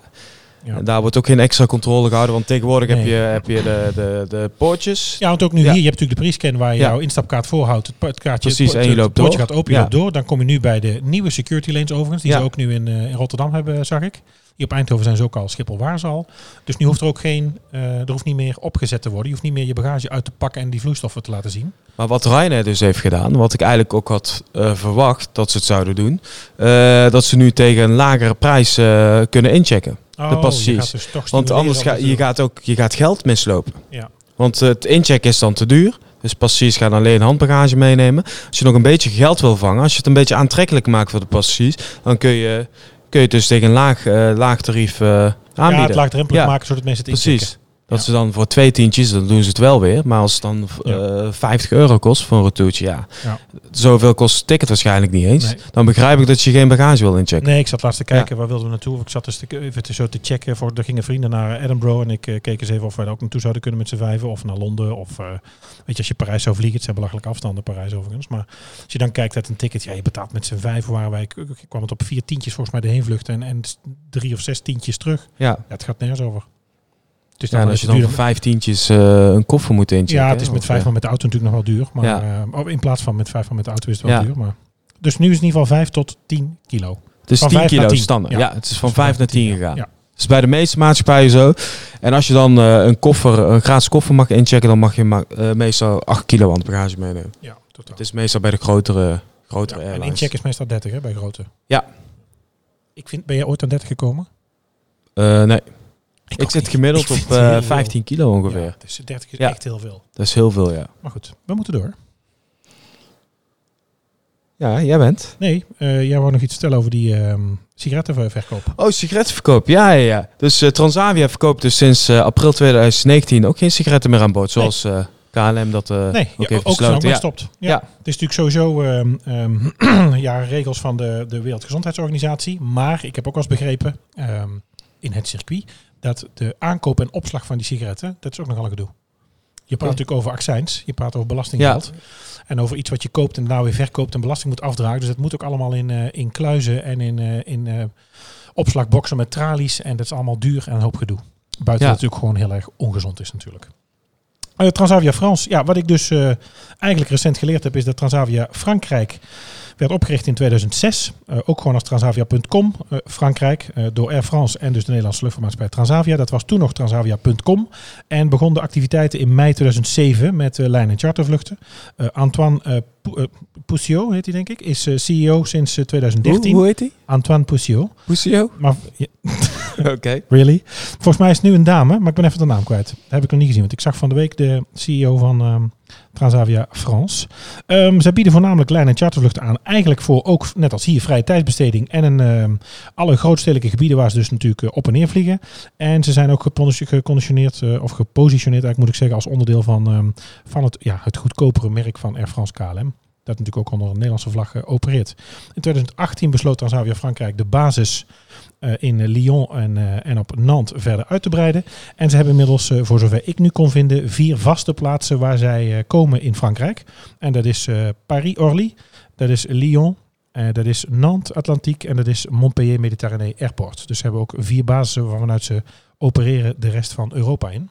S2: Ja.
S3: en daar wordt ook geen extra controle gehouden, want tegenwoordig heb je, heb je de, de, de poortjes.
S2: Ja, want ook nu
S3: Ja.
S2: hier, je hebt natuurlijk de pre-scan waar je
S3: Ja.
S2: jouw instapkaart voorhoudt. Het, het kaartje,
S3: Precies,
S2: het,
S3: en je loopt
S2: poortje
S3: door.
S2: gaat open, je loopt door. Dan kom je nu bij de nieuwe security lanes overigens, die ze ook nu in, eh, in Rotterdam hebben, zag ik. Hier op Eindhoven zijn ze ook al, Schiphol waar ze al. Dus nu hoeft er ook geen, eh, er hoeft niet meer opgezet te worden. Je hoeft niet meer je bagage uit te pakken en die vloeistoffen te laten zien.
S3: Maar wat Ryanair dus heeft gedaan, wat ik eigenlijk ook had eh, verwacht dat ze het zouden doen, eh, dat ze nu tegen een lagere prijs kunnen inchecken.
S2: Oh,
S3: passies.
S2: je gaat dus
S3: Want anders ga je gaat ook je gaat geld mislopen.
S2: Ja.
S3: Want het inchecken is dan te duur. Dus passiers gaan alleen handbagage meenemen. Als je nog een beetje geld wil vangen, als je het een beetje aantrekkelijk maakt voor de passiers, dan kun je, kun je dus tegen een laag, eh, laag tarief eh,
S2: Ja,
S3: aanbieden.
S2: het laagdrempelig maken zodat mensen het
S3: Precies. Dat
S2: Ja.
S3: ze dan voor twee tientjes, dan doen ze het wel weer. Maar als het dan eh 50 euro kost voor een retourtje, ja.
S2: Ja.
S3: Zoveel kost het ticket waarschijnlijk niet eens.
S2: Nee.
S3: Dan begrijp ik dat je geen bagage wil inchecken.
S2: Nee, ik zat laatst te kijken, waar wilden we naartoe? Ik zat dus te, even te, zo te checken. Voor, er gingen vrienden naar Edinburgh en ik eh, keek eens even of wij daar ook naartoe zouden kunnen met z'n vijven. Of naar Londen. Of eh, weet je, als je Parijs zou vliegen, het zijn belachelijke afstanden Parijs overigens. Maar als je dan kijkt uit een ticket, ja, je betaalt met z'n vijf waren wij, kwam het op vier tientjes volgens mij de heenvlucht en, en drie of zes tientjes terug.
S3: Ja.
S2: Ja, het gaat nergens over. Dus
S3: Ja, als je dan voor vijf tientjes eh, een koffer moet inchecken.
S2: Ja, het is met vijf
S3: eh,
S2: man met de auto natuurlijk nog wel duur. Maar
S3: Ja.
S2: eh, oh, in plaats van met vijf man met de auto is het wel
S3: Ja.
S2: duur. Maar. Dus nu is het in ieder geval 5 tot 10 kilo.
S3: Is
S2: Van
S3: 10
S2: vijf naar
S3: kilo
S2: 10.
S3: standaard.
S2: Ja.
S3: Het is van
S2: Dus van
S3: 5 naar 10
S2: ja.
S3: gegaan.
S2: Ja.
S3: Dat is bij de meeste maatschappijen zo. En als je dan een koffer, een gratis koffer mag inchecken, dan mag je ma- meestal 8 kilo aan het bagage meenemen.
S2: Ja, totaal.
S3: Het is meestal bij de grotere, grotere
S2: Ja, en incheck is meestal 30 hè, bij grote.
S3: Ja.
S2: Ik vind, ben je ooit aan 30 gekomen?
S3: Nee, ik, zit
S2: niet.
S3: gemiddeld
S2: Ik
S3: op
S2: heel
S3: eh,
S2: veel.
S3: 15 kilo ongeveer.
S2: Ja, dus 30 is
S3: Ja.
S2: echt heel veel.
S3: Dat is heel veel, ja.
S2: Maar goed, we moeten door.
S3: Ja, jij bent.
S2: Nee, eh, jij wou nog iets vertellen over die ehm sigarettenverkoop.
S3: Oh, sigarettenverkoop. Ja, ja, ja. Dus eh, Transavia verkoopt dus sinds eh, april 2019 ook geen sigaretten meer aan boord. Zoals eh, KLM dat eh,
S2: nee,
S3: ook
S2: ja,
S3: heeft
S2: ook
S3: besloten. Ja.
S2: stopt. Ja.
S3: Ja.
S2: Het is natuurlijk sowieso ehm, ehm, <clears throat> ja, regels van de, de Wereldgezondheidsorganisatie. Maar ik heb ook wel eens begrepen in het circuit dat de aankoop en opslag van die sigaretten, dat is ook nogal een gedoe. Je praat natuurlijk over accijns, je praat over belastinggeld. En over iets wat je koopt en nou weer verkoopt en belasting moet afdragen. Dus het moet ook allemaal in, eh, in kluizen en in, eh, in eh, opslagboxen met tralies. En dat is allemaal duur en een hoop gedoe. Buiten
S3: Ja.
S2: dat het natuurlijk gewoon heel erg ongezond is natuurlijk. Eh, Transavia Frans. Ja, wat ik dus eigenlijk recent geleerd heb, is dat Transavia Frankrijk werd opgericht in 2006. Eh, ook gewoon als Transavia.com. eh, Frankrijk eh, door Air France en dus de Nederlandse luchtvaartmaatschappij Transavia. Dat was toen nog Transavia.com. En begon de activiteiten in mei 2007 met lijn- en chartervluchten. Antoine Pou- Poussiot, heet hij denk ik, is CEO sinds eh, 2013.
S3: Hoe, hoe heet die?
S2: Antoine Poussiot.
S3: Pusio?
S2: Maar ja, <laughs>
S3: Oké.
S2: Really? Volgens mij is het nu een dame, maar ik ben even de naam kwijt. Dat heb ik nog niet gezien, want ik zag van de week de CEO van ehm, Transavia France. Ehm zij bieden voornamelijk lijn- en chartervluchten aan. Eigenlijk voor ook, net als hier, vrije tijdsbesteding en een, ehm, alle grootstedelijke gebieden waar ze dus natuurlijk eh, op en neer vliegen. En ze zijn ook geconditioneerd, eh, of gepositioneerd eigenlijk moet ik zeggen, als onderdeel van, ehm, van het, ja, het goedkopere merk van Air France KLM. Dat natuurlijk ook onder een Nederlandse vlag eh, opereert. In 2018 besloot Transavia Frankrijk de basis eh, in eh, Lyon en, en op Nantes verder uit te breiden. En ze hebben inmiddels, voor zover ik nu kon vinden, vier vaste plaatsen waar zij komen in Frankrijk. En dat is Paris-Orly, dat is Lyon, dat is Nantes Atlantiek en dat is Montpellier Mediterranee Airport. Dus ze hebben ook vier basissen waarvanuit ze opereren de rest van Europa in.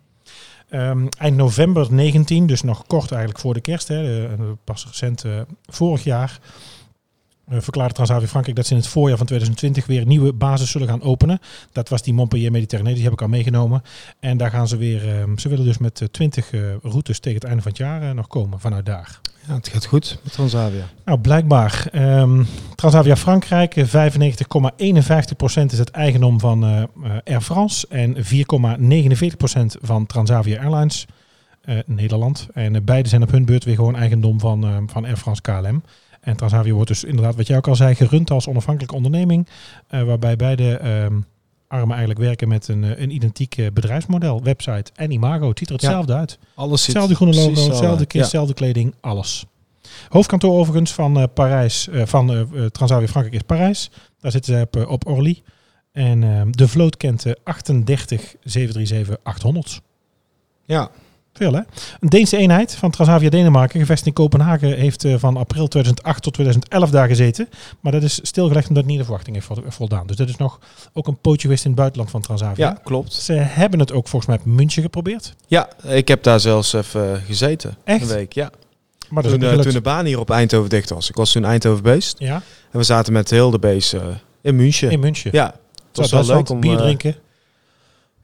S2: Ehm, eind november 19, dus nog kort eigenlijk voor de kerst, hè, pas recent eh, vorig jaar, verklaarde Transavia Frankrijk dat ze in het voorjaar van 2020 weer een nieuwe basis zullen gaan openen. Dat was die Montpellier Mediterranee, die heb ik al meegenomen. En daar gaan ze weer, ehm, ze willen dus met eh, 20 eh, routes tegen het einde van het jaar eh, nog komen vanuit daar.
S3: Ja, het gaat goed met Transavia.
S2: Nou, blijkbaar. ehm, Transavia Frankrijk, eh, 95,51% is het eigendom van eh, eh, Air France en 4,49% van Transavia Airlines eh, Nederland. En eh, beide zijn op hun beurt weer gewoon eigendom van, eh, van Air France KLM. En Transavia wordt dus inderdaad, wat jij ook al zei, gerund als onafhankelijke onderneming. eh, waarbij beide ehm, armen eigenlijk werken met een, eh, een identiek eh, bedrijfsmodel, website en imago. Het ziet er
S3: Ja.
S2: hetzelfde uit.
S3: Alles
S2: Hetzelfde groene logo, hetzelfde
S3: uit.
S2: kist, hetzelfde kleding, alles. Hoofdkantoor overigens van Parijs, van Transavia Frankrijk is Parijs. Daar zitten ze op, op Orly. En eh, de vloot kent eh, 38 737-800.
S3: Ja.
S2: Veel hè? Een Deense eenheid van Transavia Denemarken, gevestigd in Kopenhagen, heeft eh, van april 2008 tot 2011 daar gezeten. Maar dat is stilgelegd omdat het niet de verwachting heeft vo- voldaan. Dus dat is nog ook een pootje geweest in het buitenland van Transavia.
S3: ja, klopt.
S2: Ze hebben het ook volgens mij op München geprobeerd.
S3: Ja, ik heb daar zelfs even gezeten.
S2: Echt?
S3: Een week, ja.
S2: Maar
S3: Toen, eh, toen de baan hier op Eindhoven dicht was. Ik was toen Eindhoven beest.
S2: Ja,
S3: En we zaten met heel de base eh, in München.
S2: in München.
S3: Ja, het was wel leuk om...
S2: bier
S3: eh,
S2: drinken.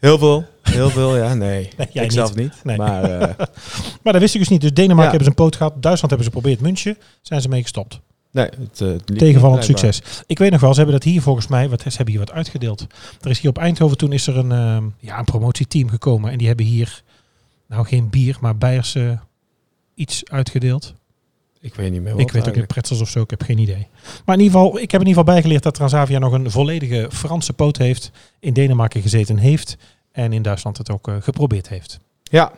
S3: Heel veel. Heel veel, ja. Nee, <laughs>
S2: Nee, jij
S3: ik zelf niet.
S2: Nee.
S3: Maar eh, <laughs>
S2: Maar dat wist ik dus niet. Dus Denemarken
S3: Ja.
S2: hebben ze een poot gehad. Duitsland hebben ze geprobeerd. München zijn ze mee gestopt.
S3: nee, het, eh, het
S2: Tegenvallend
S3: niet,
S2: succes. Ik weet nog wel, ze hebben dat hier volgens mij, wat, ze hebben hier wat uitgedeeld. Er is hier op Eindhoven, toen is er een, ehm, ja, een promotieteam gekomen. En die hebben hier, nou geen bier, maar Beierse iets uitgedeeld.
S3: Ik weet niet meer
S2: ik
S3: wat
S2: weet ook in pretzels of zo, ik heb geen idee. Maar in ieder geval, ik heb in ieder geval bijgeleerd dat Transavia nog een volledige Franse poot heeft. In Denemarken gezeten heeft. En in Duitsland het ook eh, geprobeerd heeft.
S3: Ja.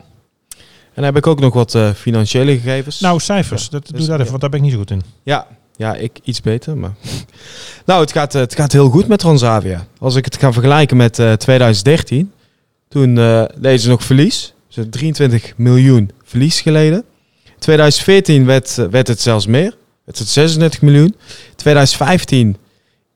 S3: En dan heb ik ook nog wat eh, financiële gegevens.
S2: Nou, cijfers,
S3: Ja,
S2: dat,
S3: dus,
S2: doe daar even,
S3: ja.
S2: want daar ben ik niet zo goed in.
S3: Ja, ja, ik iets beter, maar... <laughs> nou, het gaat, eh, het gaat heel goed met Transavia. Als ik het ga vergelijken met eh, 2013, toen eh deden ze nog verlies. Ze hebben 23 miljoen verlies geleden. 2014 werd, eh, werd het zelfs meer. Het 36 miljoen. 2015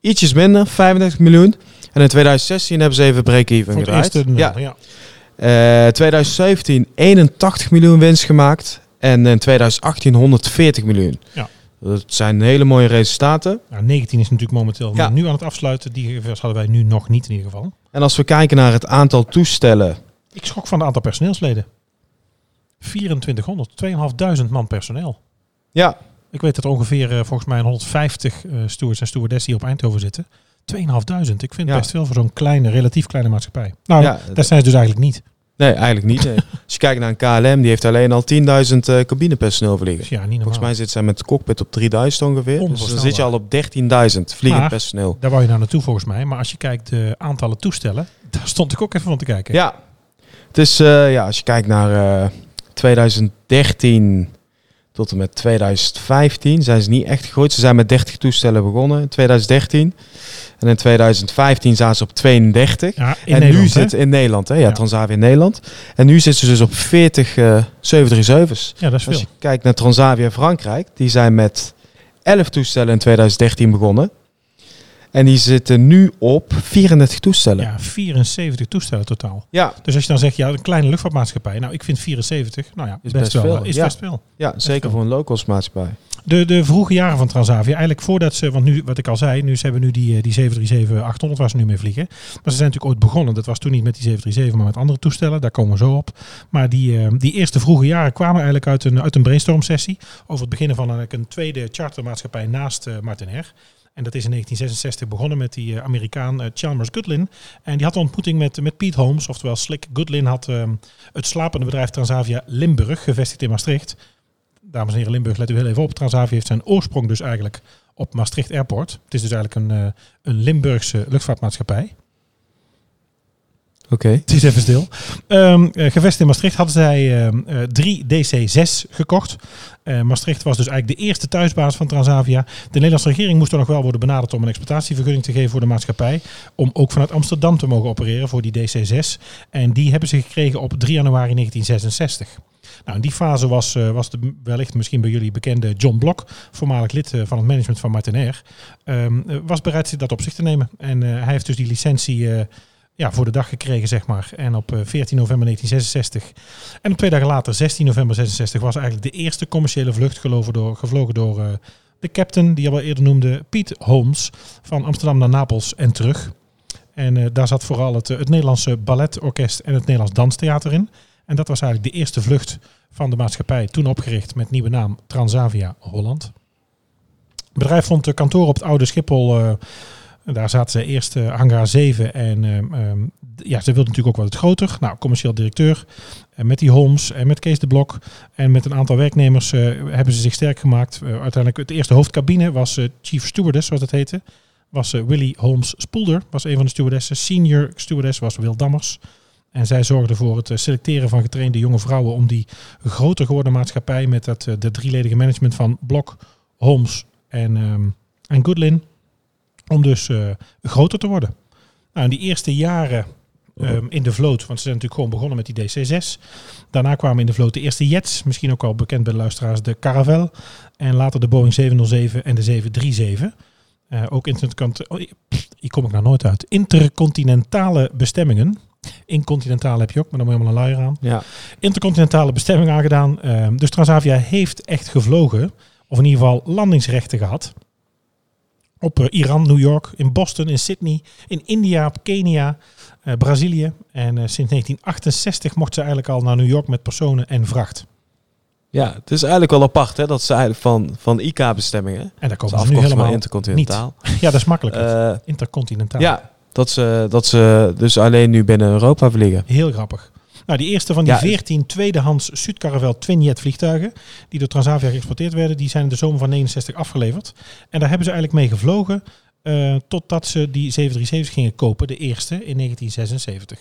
S3: ietsjes minder, 35 miljoen. En in 2016 hebben ze even break-even gedraaid.
S2: eerste nul,
S3: ja.
S2: ja.
S3: Eh, 2017 81 miljoen winst gemaakt. En in 2018 140 miljoen.
S2: Ja.
S3: Dat zijn hele mooie resultaten.
S2: Nou, 19 is natuurlijk momenteel
S3: Ja.
S2: nu aan het afsluiten. Die gegevens hadden wij nu nog niet in ieder geval.
S3: En als we kijken naar het aantal toestellen.
S2: Ik schrok van het aantal personeelsleden. 2400, 2500 man personeel.
S3: Ja,
S2: Ik weet dat er ongeveer eh, volgens mij een 150 eh stewards en stewardessen hier op Eindhoven zitten. 2500. Ik vind
S3: Ja.
S2: best veel voor zo'n kleine, relatief kleine maatschappij. Nou,
S3: Ja,
S2: dat zijn ze dus eigenlijk niet.
S3: nee, eigenlijk niet. nee. <laughs> Als je kijkt naar een KLM, die heeft alleen al 10.000 eh cabinepersoneel vliegen.
S2: Dus ja, niet.
S3: Volgens mij zit zij met de cockpit op 3000 ongeveer. Dus dan zit je al op 13.000 vliegend
S2: Maar-
S3: personeel.
S2: Daar wou je nou naartoe volgens mij. Maar als je kijkt de aantallen toestellen, <laughs> daar stond ik ook even van te kijken.
S3: Ja, het is, ja, als je kijkt naar 2013 tot en met 2015 zijn ze niet echt gegroeid. Ze zijn met 30 toestellen begonnen in 2013. En in 2015 zaten ze op 32.
S2: Ja, in
S3: en nu zit in Nederland, hè? Ja. Transavia in Nederland. En nu zitten ze dus op 40 eh 737's.
S2: Ja, dat is
S3: Als
S2: veel.
S3: je kijkt naar Transavia Frankrijk, die zijn met 11 toestellen in 2013 begonnen. En die zitten nu op 34 toestellen.
S2: Ja, 74 toestellen totaal.
S3: ja,
S2: Dus als je dan zegt, ja, een kleine luchtvaartmaatschappij. Nou, ik vind 74, nou ja,
S3: Is
S2: best,
S3: best
S2: wel.
S3: veel,
S2: Is
S3: ja.
S2: best veel.
S3: Ja, zeker
S2: veel.
S3: voor een low-cost maatschappij.
S2: De, de vroege jaren van Transavia, eigenlijk voordat ze, want nu, wat ik al zei, nu ze hebben nu die, eh, die 737-800 waar ze nu mee vliegen. Maar ze zijn natuurlijk ooit begonnen. Dat was toen niet met die 737, maar met andere toestellen. Daar komen we zo op. Maar die, eh, die eerste vroege jaren kwamen eigenlijk uit een, uit een brainstorm sessie. Over het beginnen van eigenlijk een tweede chartermaatschappij naast eh Martinair. En dat is in 1966 begonnen met die eh, Amerikaan eh, Chalmers Goodlin. En die had een ontmoeting met, met Pete Holmes, oftewel Slick. Goodlin had ehm, het slapende bedrijf Transavia Limburg, gevestigd in Maastricht. Dames en heren Limburg, let u heel even op. Transavia heeft zijn oorsprong dus eigenlijk op Maastricht Airport. Het is dus eigenlijk een, eh, een Limburgse luchtvaartmaatschappij.
S3: Oké.
S2: Het is even stil. Um, gevestigd in Maastricht hadden zij um, uh, drie DC-6 gekocht. Uh, Maastricht was dus eigenlijk de eerste thuisbaas van Transavia. De Nederlandse regering moest er nog wel worden benaderd om een exploitatievergunning te geven voor de maatschappij. Om ook vanuit Amsterdam te mogen opereren voor die DC-6. En die hebben ze gekregen op 3 januari 1966. Nou, in die fase was, was de wellicht misschien bij jullie bekende John Blok, voormalig lid van het management van Martinair, um, was bereid dat op zich te nemen. En hij heeft dus die licentie ja, voor de dag gekregen, zeg maar. En op 14 eh, november 1966 en op twee dagen later, 16 november 66, was eigenlijk de eerste commerciële vlucht geloven door, gevlogen door uh, de captain, die al eerder noemde, Piet Holmes, van Amsterdam naar Napels en terug. En uh, daar zat vooral het, het Nederlandse balletorkest en het Nederlands danstheater in. En dat was eigenlijk de eerste vlucht van de maatschappij, toen opgericht met nieuwe naam Transavia Holland. Het bedrijf vond kantoor op het oude Schiphol daar zaten ze eerst uh, hangar 7 en um, um, ja, ze wilden natuurlijk ook wat groter. Nou, commercieel directeur en met die Holmes en met Kees de Blok en met een aantal werknemers uh, hebben ze zich sterk gemaakt. Uiteindelijk het eerste hoofdcabine was chief stewardess, zoals dat heette. Was Willy Holmes Spoelder, was een van de stewardessen. Senior stewardess was Wil Dammers. En zij zorgde voor het selecteren van getrainde jonge vrouwen om die groter geworden maatschappij met dat, de drieledige management van Blok, Holmes en, um, en Goodlin om dus uh, groter te worden. Nou, in die eerste jaren um, in de vloot, want ze zijn natuurlijk gewoon begonnen met die DC-6. Daarna kwamen in de vloot de eerste jets, misschien ook al bekend bij de luisteraars, de Caravel. En later de Boeing 707 en de 737. Uh, ook intercont oh, hier kom ik nou nooit uit. Intercontinentale bestemmingen. Incontinentaal heb je ook, maar dan moet je helemaal een luier aan.
S3: Ja.
S2: Intercontinentale bestemming aangedaan. Um, dus Transavia heeft echt gevlogen, of in ieder geval landingsrechten gehad op uh, Iran, New York, in Boston, in Sydney, in India, Kenia, uh, Brazilië. En uh, sinds 1968 mocht ze eigenlijk al naar New York met personen en vracht.
S3: Ja, het is eigenlijk wel apart hè, dat ze eigenlijk van, van IK-bestemmingen.
S2: En daar komen ze nu helemaal
S3: intercontinentaal.
S2: Niet. Ja, dat is makkelijk. intercontinentaal.
S3: Ja, dat ze, dat ze dus alleen nu binnen Europa vliegen.
S2: Heel grappig. Nou, die eerste van die ja, 14 tweedehands Suit Twinjet vliegtuigen die door Transavia geëxporteerd werden, die zijn in de zomer van 69 afgeleverd. En daar hebben ze eigenlijk mee gevlogen uh, totdat ze die 737's gingen kopen, de eerste in 1976.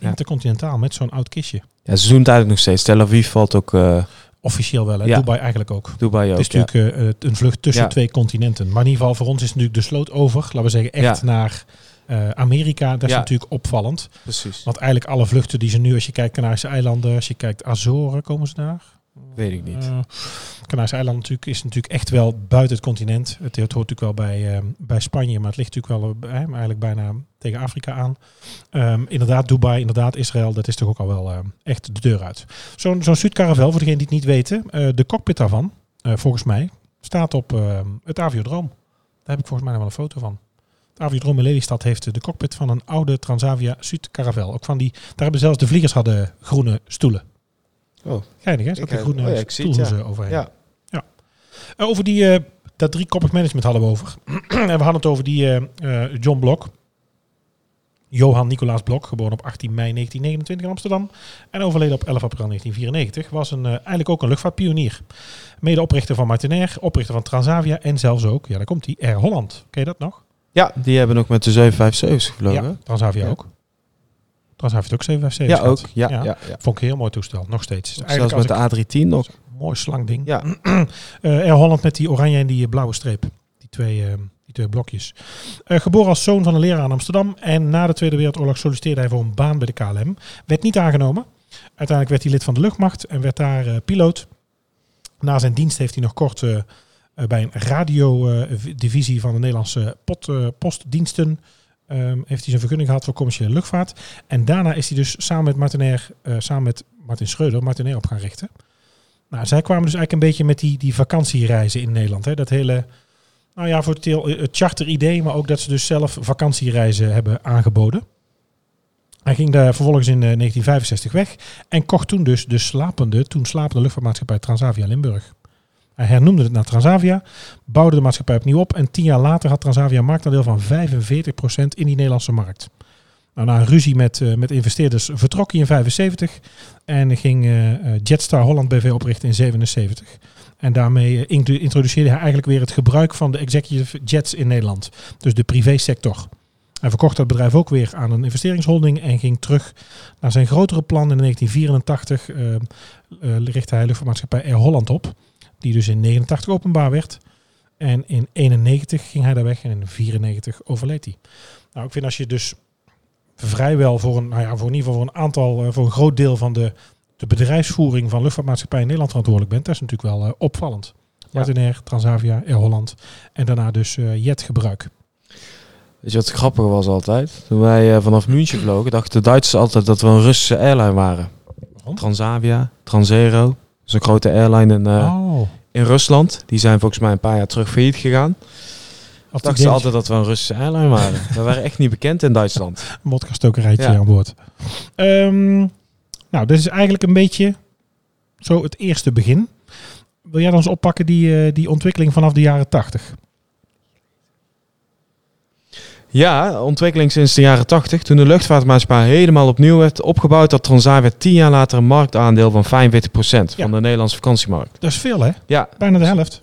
S2: Ja. Intercontinentaal met zo'n oud kistje.
S3: Ja, ze doen het eigenlijk nog steeds. Tel Aviv valt ook... Uh...
S2: Officieel wel, hè? Ja. Dubai eigenlijk ook.
S3: Dubai ook,
S2: Het is natuurlijk uh, een vlucht tussen twee continenten. Maar in ieder geval voor ons is natuurlijk de sloot over, laten we zeggen, echt naar uh, Amerika, dat is natuurlijk opvallend.
S3: Precies.
S2: Want eigenlijk alle vluchten die ze nu, als je kijkt Canarische eilanden, als je kijkt Azoren, komen ze daar?
S3: Weet ik niet.
S2: Uh, Canarische eilanden natuurlijk, is natuurlijk echt wel buiten het continent. Het, het hoort natuurlijk wel bij, uh, bij Spanje, maar het ligt natuurlijk wel uh, eigenlijk bijna tegen Afrika aan. Um, inderdaad, Dubai, inderdaad, Israël, dat is toch ook al wel echt de deur uit. Zo'n zo'n Zuid-Caravel, voor degenen die het niet weten, de cockpit daarvan, volgens mij, staat op het Aviodroom. Daar heb ik volgens mij nog wel een foto van. Aviodroom in Lelystad heeft de cockpit van een oude Transavia Zuid Caravel. Ook van die, daar hebben zelfs de vliegers hadden groene stoelen.
S3: Oh.
S2: Geinig hè? Zat
S3: de
S2: groene
S3: oh ja,
S2: stoelen
S3: ja.
S2: overheen.
S3: Ja.
S2: ja. Uh, over die, uh, dat driekoppig management hadden we over. <clears throat> en we hadden het over die uh, John Blok. Johan Nicolaas Blok, geboren op 18 mei 1929 in Amsterdam en overleden op 11 april 1994, was een, uh, eigenlijk ook een luchtvaartpionier. Medeoprichter van Martinair, oprichter van Transavia en zelfs ook, ja daar komt hij, Air Holland. Ken je dat nog?
S3: Ja, die hebben ook met de 757 gevlogen.
S2: Ja, Transavia ook. Transavia heeft ook 757
S3: Ja, ook. Ja, ja. Ja, ja.
S2: Vond ik een heel mooi toestel, nog steeds.
S3: Dus Zelfs met de A310 nog.
S2: Mooi slang ding.
S3: Ja.
S2: uh, <clears throat> Air Holland met die oranje en die blauwe streep. Die twee, uh, die twee blokjes. Uh, geboren als zoon van een leraar in Amsterdam. En na de Tweede Wereldoorlog solliciteerde hij voor een baan bij de KLM. Werd niet aangenomen. Uiteindelijk werd hij lid van de luchtmacht en werd daar uh, piloot. Na zijn dienst heeft hij nog kort uh, bij een radiodivisie van de Nederlandse uh, postdiensten um, heeft hij zijn vergunning gehad voor commerciële luchtvaart. En daarna is hij dus samen met Martinair, uh, samen met Martin Schreuder, Martinair op gaan richten. Nou, zij kwamen dus eigenlijk een beetje met die, die vakantiereizen in Nederland. Hè? Dat hele, nou ja, voor het, deel, het charter-idee, maar ook dat ze dus zelf vakantiereizen hebben aangeboden. Hij ging daar vervolgens in uh, 1965 weg en kocht toen dus de slapende, toen slapende luchtvaartmaatschappij Transavia Limburg. Hij hernoemde het naar Transavia, bouwde de maatschappij opnieuw op en tien jaar later had Transavia een marktaandeel van 45% in die Nederlandse markt. Nou, na een ruzie met, uh, met investeerders vertrok hij in 75 en ging uh, Jetstar Holland BV oprichten in 77. En daarmee introduceerde hij eigenlijk weer het gebruik van de executive jets in Nederland. Dus de privésector. Hij verkocht dat bedrijf ook weer aan een investeringsholding en ging terug naar zijn grotere plan. In 1984 uh, uh, richtte hij luchtvaartmaatschappij Air Holland op, die dus in 89 openbaar werd. En in 91 ging hij daar weg en in 94 overleed hij. Nou, ik vind als je dus vrijwel voor een, nou ja, voor in ieder geval voor een aantal, uh, voor een groot deel van de, de bedrijfsvoering van luchtvaartmaatschappij in Nederland verantwoordelijk bent, dat is natuurlijk wel uh, opvallend. Martinair, Transavia, Air Holland en daarna dus uh, jetgebruik.
S3: Weet je wat grappig was altijd? Toen wij uh, vanaf München vlogen, dachten de Duitsers altijd dat we een Russische airline waren.
S2: Waarom?
S3: Transavia, Transero, is een grote airline in, uh,
S2: oh.
S3: in Rusland. Die zijn volgens mij een paar jaar terug failliet gegaan.
S2: Of
S3: dachten ze altijd dat we een Russische airline waren. <laughs> we waren echt niet bekend in Duitsland.
S2: Wodka-stokerijtje
S3: Ja.
S2: aan boord. Ehm, nou, dit is eigenlijk een beetje zo het eerste begin. Wil jij dan eens oppakken die, eh, die ontwikkeling vanaf de jaren 80?
S3: Ja, ontwikkeling sinds de jaren 80. Toen de luchtvaartmaatschappij helemaal opnieuw werd opgebouwd, had Transavia tien jaar later een marktaandeel van 45%
S2: Ja.
S3: van de Nederlandse vakantiemarkt.
S2: Dat is veel, hè?
S3: Ja,
S2: Bijna de helft.
S3: dat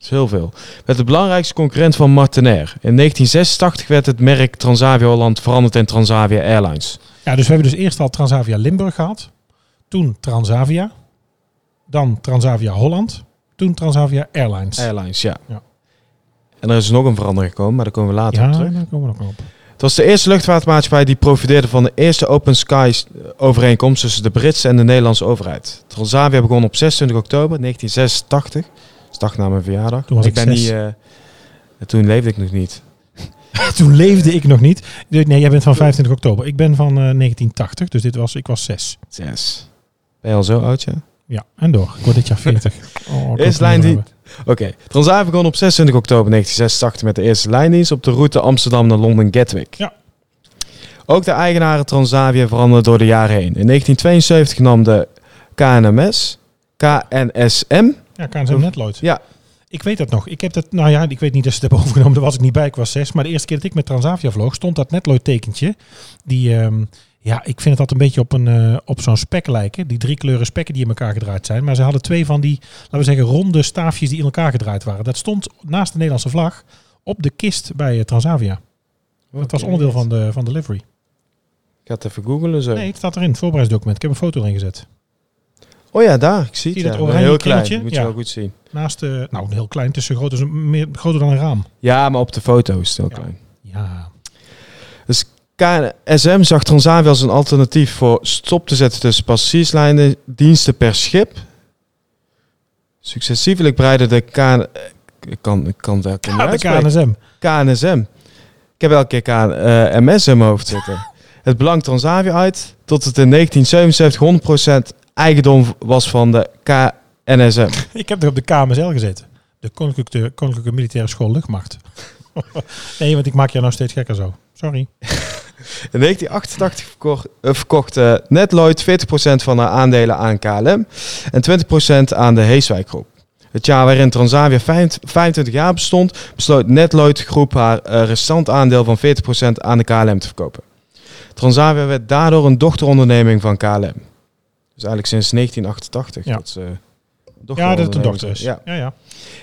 S3: is heel veel. Werd de belangrijkste concurrent van Martinair. In 1986 werd het merk Transavia Holland veranderd in Transavia Airlines.
S2: Ja, dus we hebben dus eerst al Transavia Limburg gehad. Toen Transavia. Dan Transavia Holland. Toen Transavia Airlines.
S3: Airlines, ja.
S2: Ja.
S3: En er is nog een verandering gekomen, maar daar komen we later
S2: ja,
S3: op terug.
S2: daar komen we nog op.
S3: Het was de eerste luchtvaartmaatschappij die profiteerde van de eerste Open Skies overeenkomst tussen de Britse en de Nederlandse overheid. Transavia begon op 26 oktober 1986. Dat dag na mijn verjaardag.
S2: Toen was ik
S3: ben niet. eh, toen leefde ik nog niet. <laughs>
S2: Toen leefde ik nog niet. Nee, jij bent van 25 oktober. Ik ben van eh, 1980, dus dit was, ik was zes.
S3: Zes. Ben je al zo oud, ja?
S2: Ja, en door. Ik word dit jaar 40. Oh, hoop
S3: lijn die-
S2: hebben.
S3: Oké. Transavia begon op 26 oktober 1986 met de eerste lijndienst op de route Amsterdam naar Londen Gatwick.
S2: Ja.
S3: Ook de eigenaren Transavia veranderden door de jaren heen. In 1972 nam de KNMS, KNSM,
S2: Ja, KNSM Netloid.
S3: Ja.
S2: Ik weet dat nog. Ik heb dat, nou ja, ik weet niet dat ze het hebben <laughs> overgenomen. Daar was ik niet bij. Ik was zes. Maar de eerste keer dat ik met Transavia vloog, stond dat Netloid tekentje. Die, ehm, ja, ik vind het altijd een beetje op, een, eh, op zo'n spek lijken. Die drie kleuren spekken die in elkaar gedraaid zijn. Maar ze hadden twee van die, laten we zeggen, ronde staafjes die in elkaar gedraaid waren. Dat stond naast de Nederlandse vlag op de kist bij eh, Transavia. Dat was onderdeel van de, van de livery.
S3: Ik ga het even googlen zo.
S2: Nee, het staat erin, het voorbereidingsdocument. Ik heb een foto erin gezet.
S3: Oh ja, daar. Ik zie het.
S2: Zie je dat oranje
S3: heel klein. Moet je wel goed zien.
S2: Naast, eh, nou, heel klein. Het groot als een, meer, groter dan een raam.
S3: Ja, maar op de foto is het heel
S2: Ja.
S3: klein.
S2: Ja,
S3: KNSM zag Transavia als een alternatief voor stop te zetten tussen passagierslijnen diensten per schip. Successievelijk breidde de KN... Ik kan, ik kan daar niet
S2: de. KNSM.
S3: KNSM. Ik heb elke keer KNMS in mijn hoofd zitten. Het belang Transavia uit tot het in 1977 100% eigendom was van de KNSM. <laughs>
S2: Ik heb er op de KMSL gezeten. De Koninklijke, Koninklijke Militaire School Luchtmacht. <laughs> nee, want ik maak je nou steeds gekker zo. Sorry.
S3: In 1988 verkocht, eh, verkocht eh, Netloid 40% van haar aandelen aan KLM en 20% aan de Heeswijk Groep. Het jaar waarin Transavia 25 25 jaar bestond, besloot Netloid Groep haar eh, restant aandeel van 40% aan de KLM te verkopen. Transavia werd daardoor een dochteronderneming van KLM. Dus eigenlijk sinds 1988.
S2: Ja.
S3: Dat ze, eh,
S2: Ja, dat het een
S3: dochteronderneming
S2: dochter is. Ja. Ja, ja.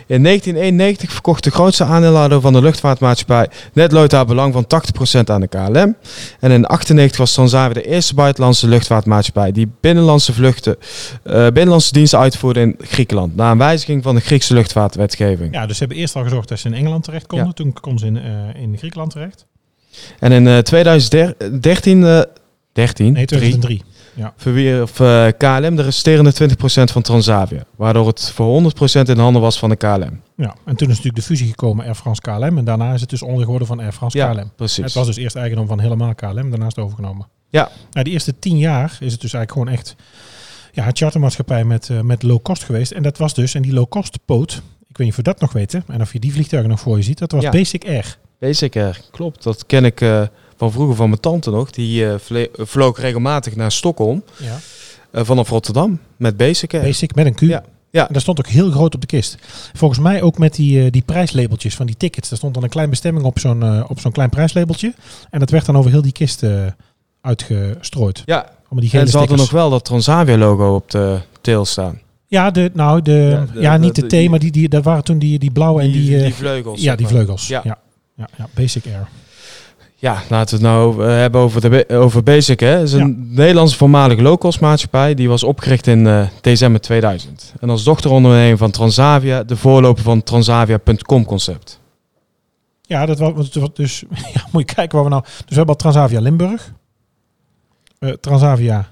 S3: In 1991 verkocht de grootste aandeelhouder van de luchtvaartmaatschappij Netloid haar belang van 80% aan de KLM. En in 1998 was Transavia de eerste buitenlandse luchtvaartmaatschappij die binnenlandse vluchten, eh, binnenlandse diensten uitvoerde in Griekenland. Na een wijziging van de Griekse luchtvaartwetgeving.
S2: ja, dus ze hebben eerst al gezorgd dat ze in Engeland terecht konden.
S3: Ja.
S2: Toen konden ze in, eh, in Griekenland terecht.
S3: En in eh, 2013, eh 13,
S2: Nee,
S3: 3,
S2: 2003.
S3: verwierf eh, KLM de resterende 20% van Transavia. Waardoor het voor 100% in handen was van de KLM.
S2: Ja, en toen is natuurlijk de fusie gekomen Air France KLM. En daarna is het dus onderdeel geworden van Air France
S3: Ja,
S2: KLM.
S3: precies.
S2: Het was dus eerst eigendom van helemaal KLM, daarna is het overgenomen.
S3: Ja.
S2: Nou, de eerste tien jaar is het dus eigenlijk gewoon echt ja, chartermaatschappij met, eh, met low cost geweest. En dat was dus, en die low cost poot, ik weet niet of je dat nog weten, en of je die vliegtuigen nog voor je ziet, dat was
S3: Ja.
S2: Basic Air.
S3: Basic Air, klopt. Dat ken ik eh, van vroeger van mijn tante nog. Die eh, vle- vloog regelmatig naar Stockholm
S2: Ja.
S3: eh, vanaf Rotterdam met Basic Air.
S2: Basic met een Q.
S3: Ja. Ja.
S2: En dat stond ook heel groot op de kist. Volgens mij ook met die, eh, die prijslabeltjes van die tickets. Daar stond dan een klein bestemming op zo'n eh, op zo'n klein prijslabeltje. En dat werd dan over heel die kist eh, uitgestrooid.
S3: Ja,
S2: die gele
S3: en ze hadden nog wel dat Transavia logo op de tail staan.
S2: Ja, de, nou, de,
S3: Ja,
S2: niet
S3: de-
S2: de,
S3: de-
S2: T, maar die, die, dat waren toen die, die blauwe en die... eh,
S3: die vleugels.
S2: ja, die vleugels. Ja.
S3: Ja.
S2: Ja. Ja, Basic Air.
S3: Ja, laten we het nou over- hebben over, de, over Basic. Hè. Het is een Nederlandse voormalige low-cost maatschappij. Die was opgericht in eh, december 2000. En als dochteronderneming van Transavia, de voorloper van Transavia.com concept.
S2: Ja, dat was dus. <laughs> Ja, moet je kijken waar we nou. Dus we hebben al Transavia Limburg, eh, Transavia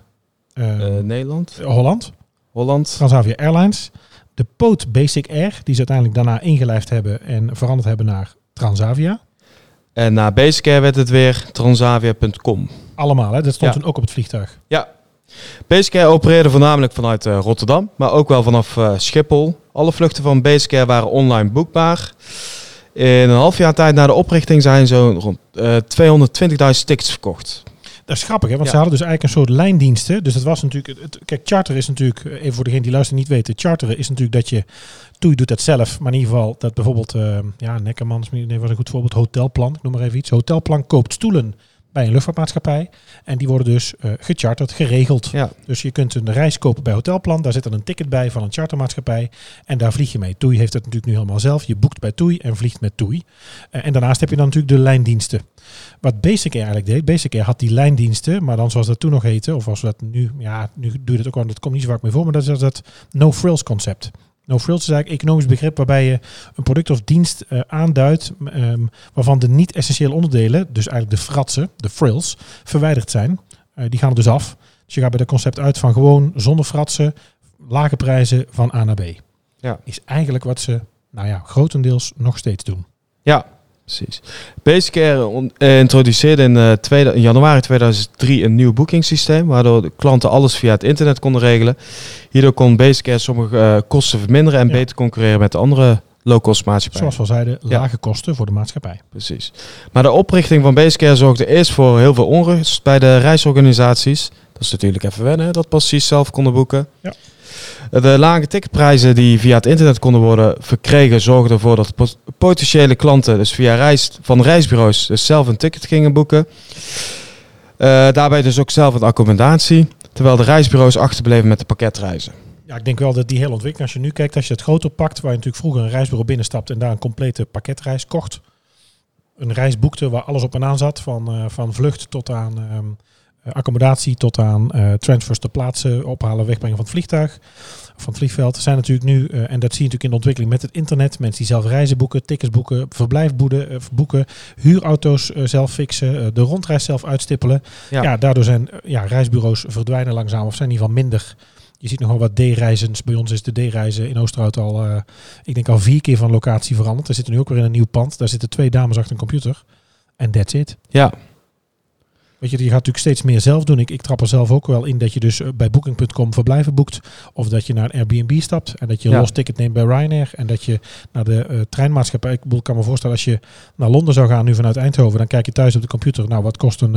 S2: eh,
S3: Eh, Nederland,
S2: Holland,
S3: Holland.
S2: Transavia Airlines, de Poot Basic Air, die ze uiteindelijk daarna ingelijfd hebben en veranderd hebben naar Transavia.
S3: En na Basic Air werd het weer Transavia.com.
S2: Allemaal, hè? dat stond
S3: Ja.
S2: toen ook op het vliegtuig.
S3: Ja. Basic Air opereerde voornamelijk vanuit eh, Rotterdam, maar ook wel vanaf eh, Schiphol. Alle vluchten van Basic Air waren online boekbaar. In een half jaar tijd na de oprichting zijn zo'n rond eh 220.000 tickets verkocht.
S2: Dat is grappig, hè? want
S3: Ja.
S2: ze hadden dus eigenlijk een soort lijndiensten. Dus dat was natuurlijk. Het, kijk, charter is natuurlijk. eh, Even voor degene die luisteren niet weten. Charteren is natuurlijk dat je. Toei doet dat zelf. Maar in ieder geval dat bijvoorbeeld. eh, ja, Neckermans nee, was een goed voorbeeld. Hotelplan. Ik noem maar even iets. Hotelplan koopt stoelen bij een luchtvaartmaatschappij. En die worden dus eh, gecharterd, geregeld.
S3: Ja,
S2: Dus je kunt een reis kopen bij Hotelplan. Daar zit dan een ticket bij van een chartermaatschappij. En daar vlieg je mee. TUI heeft het natuurlijk nu helemaal zelf. Je boekt bij TUI en vliegt met TUI. Eh, en daarnaast heb je dan natuurlijk de lijndiensten. Wat Basic Air eigenlijk deed. Basic Air had die lijndiensten. Maar dan zoals dat toen nog heette. Of als we dat nu... Ja, nu doe je dat ook al. Dat komt niet zo vaak meer voor. Maar dat is dat no frills concept. No frills is eigenlijk een economisch begrip waarbij je een product of dienst eh, aanduidt ehm, waarvan de niet-essentiële onderdelen, dus eigenlijk de fratsen, de frills, verwijderd zijn. Eh, die gaan er dus af. Dus je gaat bij dat concept uit van gewoon zonder fratsen, lage prijzen van A naar B.
S3: Ja.
S2: Is eigenlijk wat ze, nou ja, grotendeels nog steeds doen.
S3: ja precies. Eh, introduceerde in, eh, tweede- in januari 2003 een nieuw boekingssysteem, waardoor de klanten alles via het internet konden regelen. Hierdoor kon Basic Air sommige eh, kosten verminderen en
S2: Ja.
S3: beter concurreren met de andere low-cost maatschappijen.
S2: Zoals we al zeiden,
S3: Ja.
S2: lage kosten voor de maatschappij.
S3: Precies. Maar de oprichting van Basic Air zorgde eerst voor heel veel onrust bij de reisorganisaties. Dat is natuurlijk even wennen, dat precies zelf konden boeken.
S2: Ja.
S3: De lage ticketprijzen die via het internet konden worden verkregen, zorgden ervoor dat pot- potentiële klanten dus via reis, van reisbureaus dus zelf een ticket gingen boeken. Eh, daarbij dus ook zelf een accommodatie, terwijl de reisbureaus achterbleven met de pakketreizen.
S2: Ja, ik denk wel dat die hele ontwikkeling, als je nu kijkt, als je het groter pakt, waar je natuurlijk vroeger een reisbureau binnenstapt en daar een complete pakketreis kocht. Een reis boekte waar alles op en aan zat, van, eh, van vlucht tot aan ehm, eh, accommodatie, tot aan eh, transfers ter plaatse, ophalen, wegbrengen van het vliegtuig, van het vliegveld. Zijn natuurlijk nu, en dat zie je natuurlijk in de ontwikkeling met het internet, mensen die zelf reizen boeken, tickets boeken, verblijf boeken, huurauto's zelf fixen, de rondreis zelf uitstippelen.
S3: Ja.
S2: Ja, daardoor zijn ja, reisbureaus verdwijnen langzaam of zijn in ieder geval minder. Je ziet nog wel wat D-reizens. Bij ons is de D-reizen in Oosterhout al, eh, ik denk al vier keer van locatie veranderd. Er zitten nu ook weer in een nieuw pand. Daar zitten twee dames achter een computer. En that's it.
S3: Ja,
S2: Weet je, je gaat natuurlijk steeds meer zelf doen. Ik, ik trap er zelf ook wel in dat je dus eh, bij Booking.com verblijven boekt. Of dat je naar een Airbnb stapt. En dat je een
S3: Ja.
S2: los ticket neemt bij Ryanair. En dat je naar de eh, treinmaatschappij... Ik kan me voorstellen als je naar Londen zou gaan nu vanuit Eindhoven. Dan kijk je thuis op de computer. Nou, wat kost een,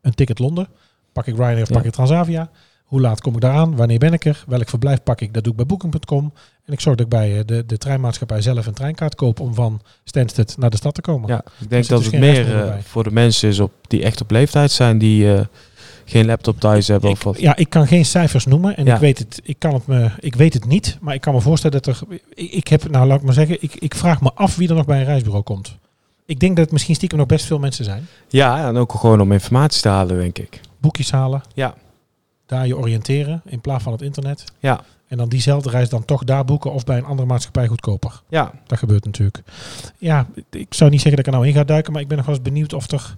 S2: een ticket Londen? Pak ik Ryanair of
S3: Ja.
S2: pak ik Transavia? Hoe laat kom ik daar aan? Wanneer ben ik er? Welk verblijf pak ik? Dat doe ik bij Booking.com. En ik zorg dat ik bij eh, de, de treinmaatschappij zelf een treinkaart koop om van Stansted naar de stad te komen.
S3: ja. ik denk
S2: zit
S3: dat
S2: dus
S3: het meer eh, voor de mensen is op, die echt op leeftijd zijn, die eh, geen laptop thuis hebben of wat.
S2: ja, ik kan geen cijfers noemen en
S3: Ja.
S2: ik, weet het, ik, kan het me, ik weet het niet. Maar ik kan me voorstellen dat er... Ik, ik heb, nou laat ik maar zeggen, ik, ik vraag me af wie er nog bij een reisbureau komt. Ik denk dat het misschien stiekem nog best veel mensen zijn.
S3: Ja, en ook gewoon om informatie te halen, denk ik.
S2: Boekjes halen,
S3: Ja.
S2: Daar je oriënteren in plaats van het internet.
S3: Ja.
S2: En dan diezelfde reis dan toch daar boeken of bij een andere maatschappij goedkoper.
S3: Ja,
S2: Dat gebeurt natuurlijk. Ja, ik zou niet zeggen dat ik er nou in ga duiken, maar ik ben nog wel eens benieuwd of er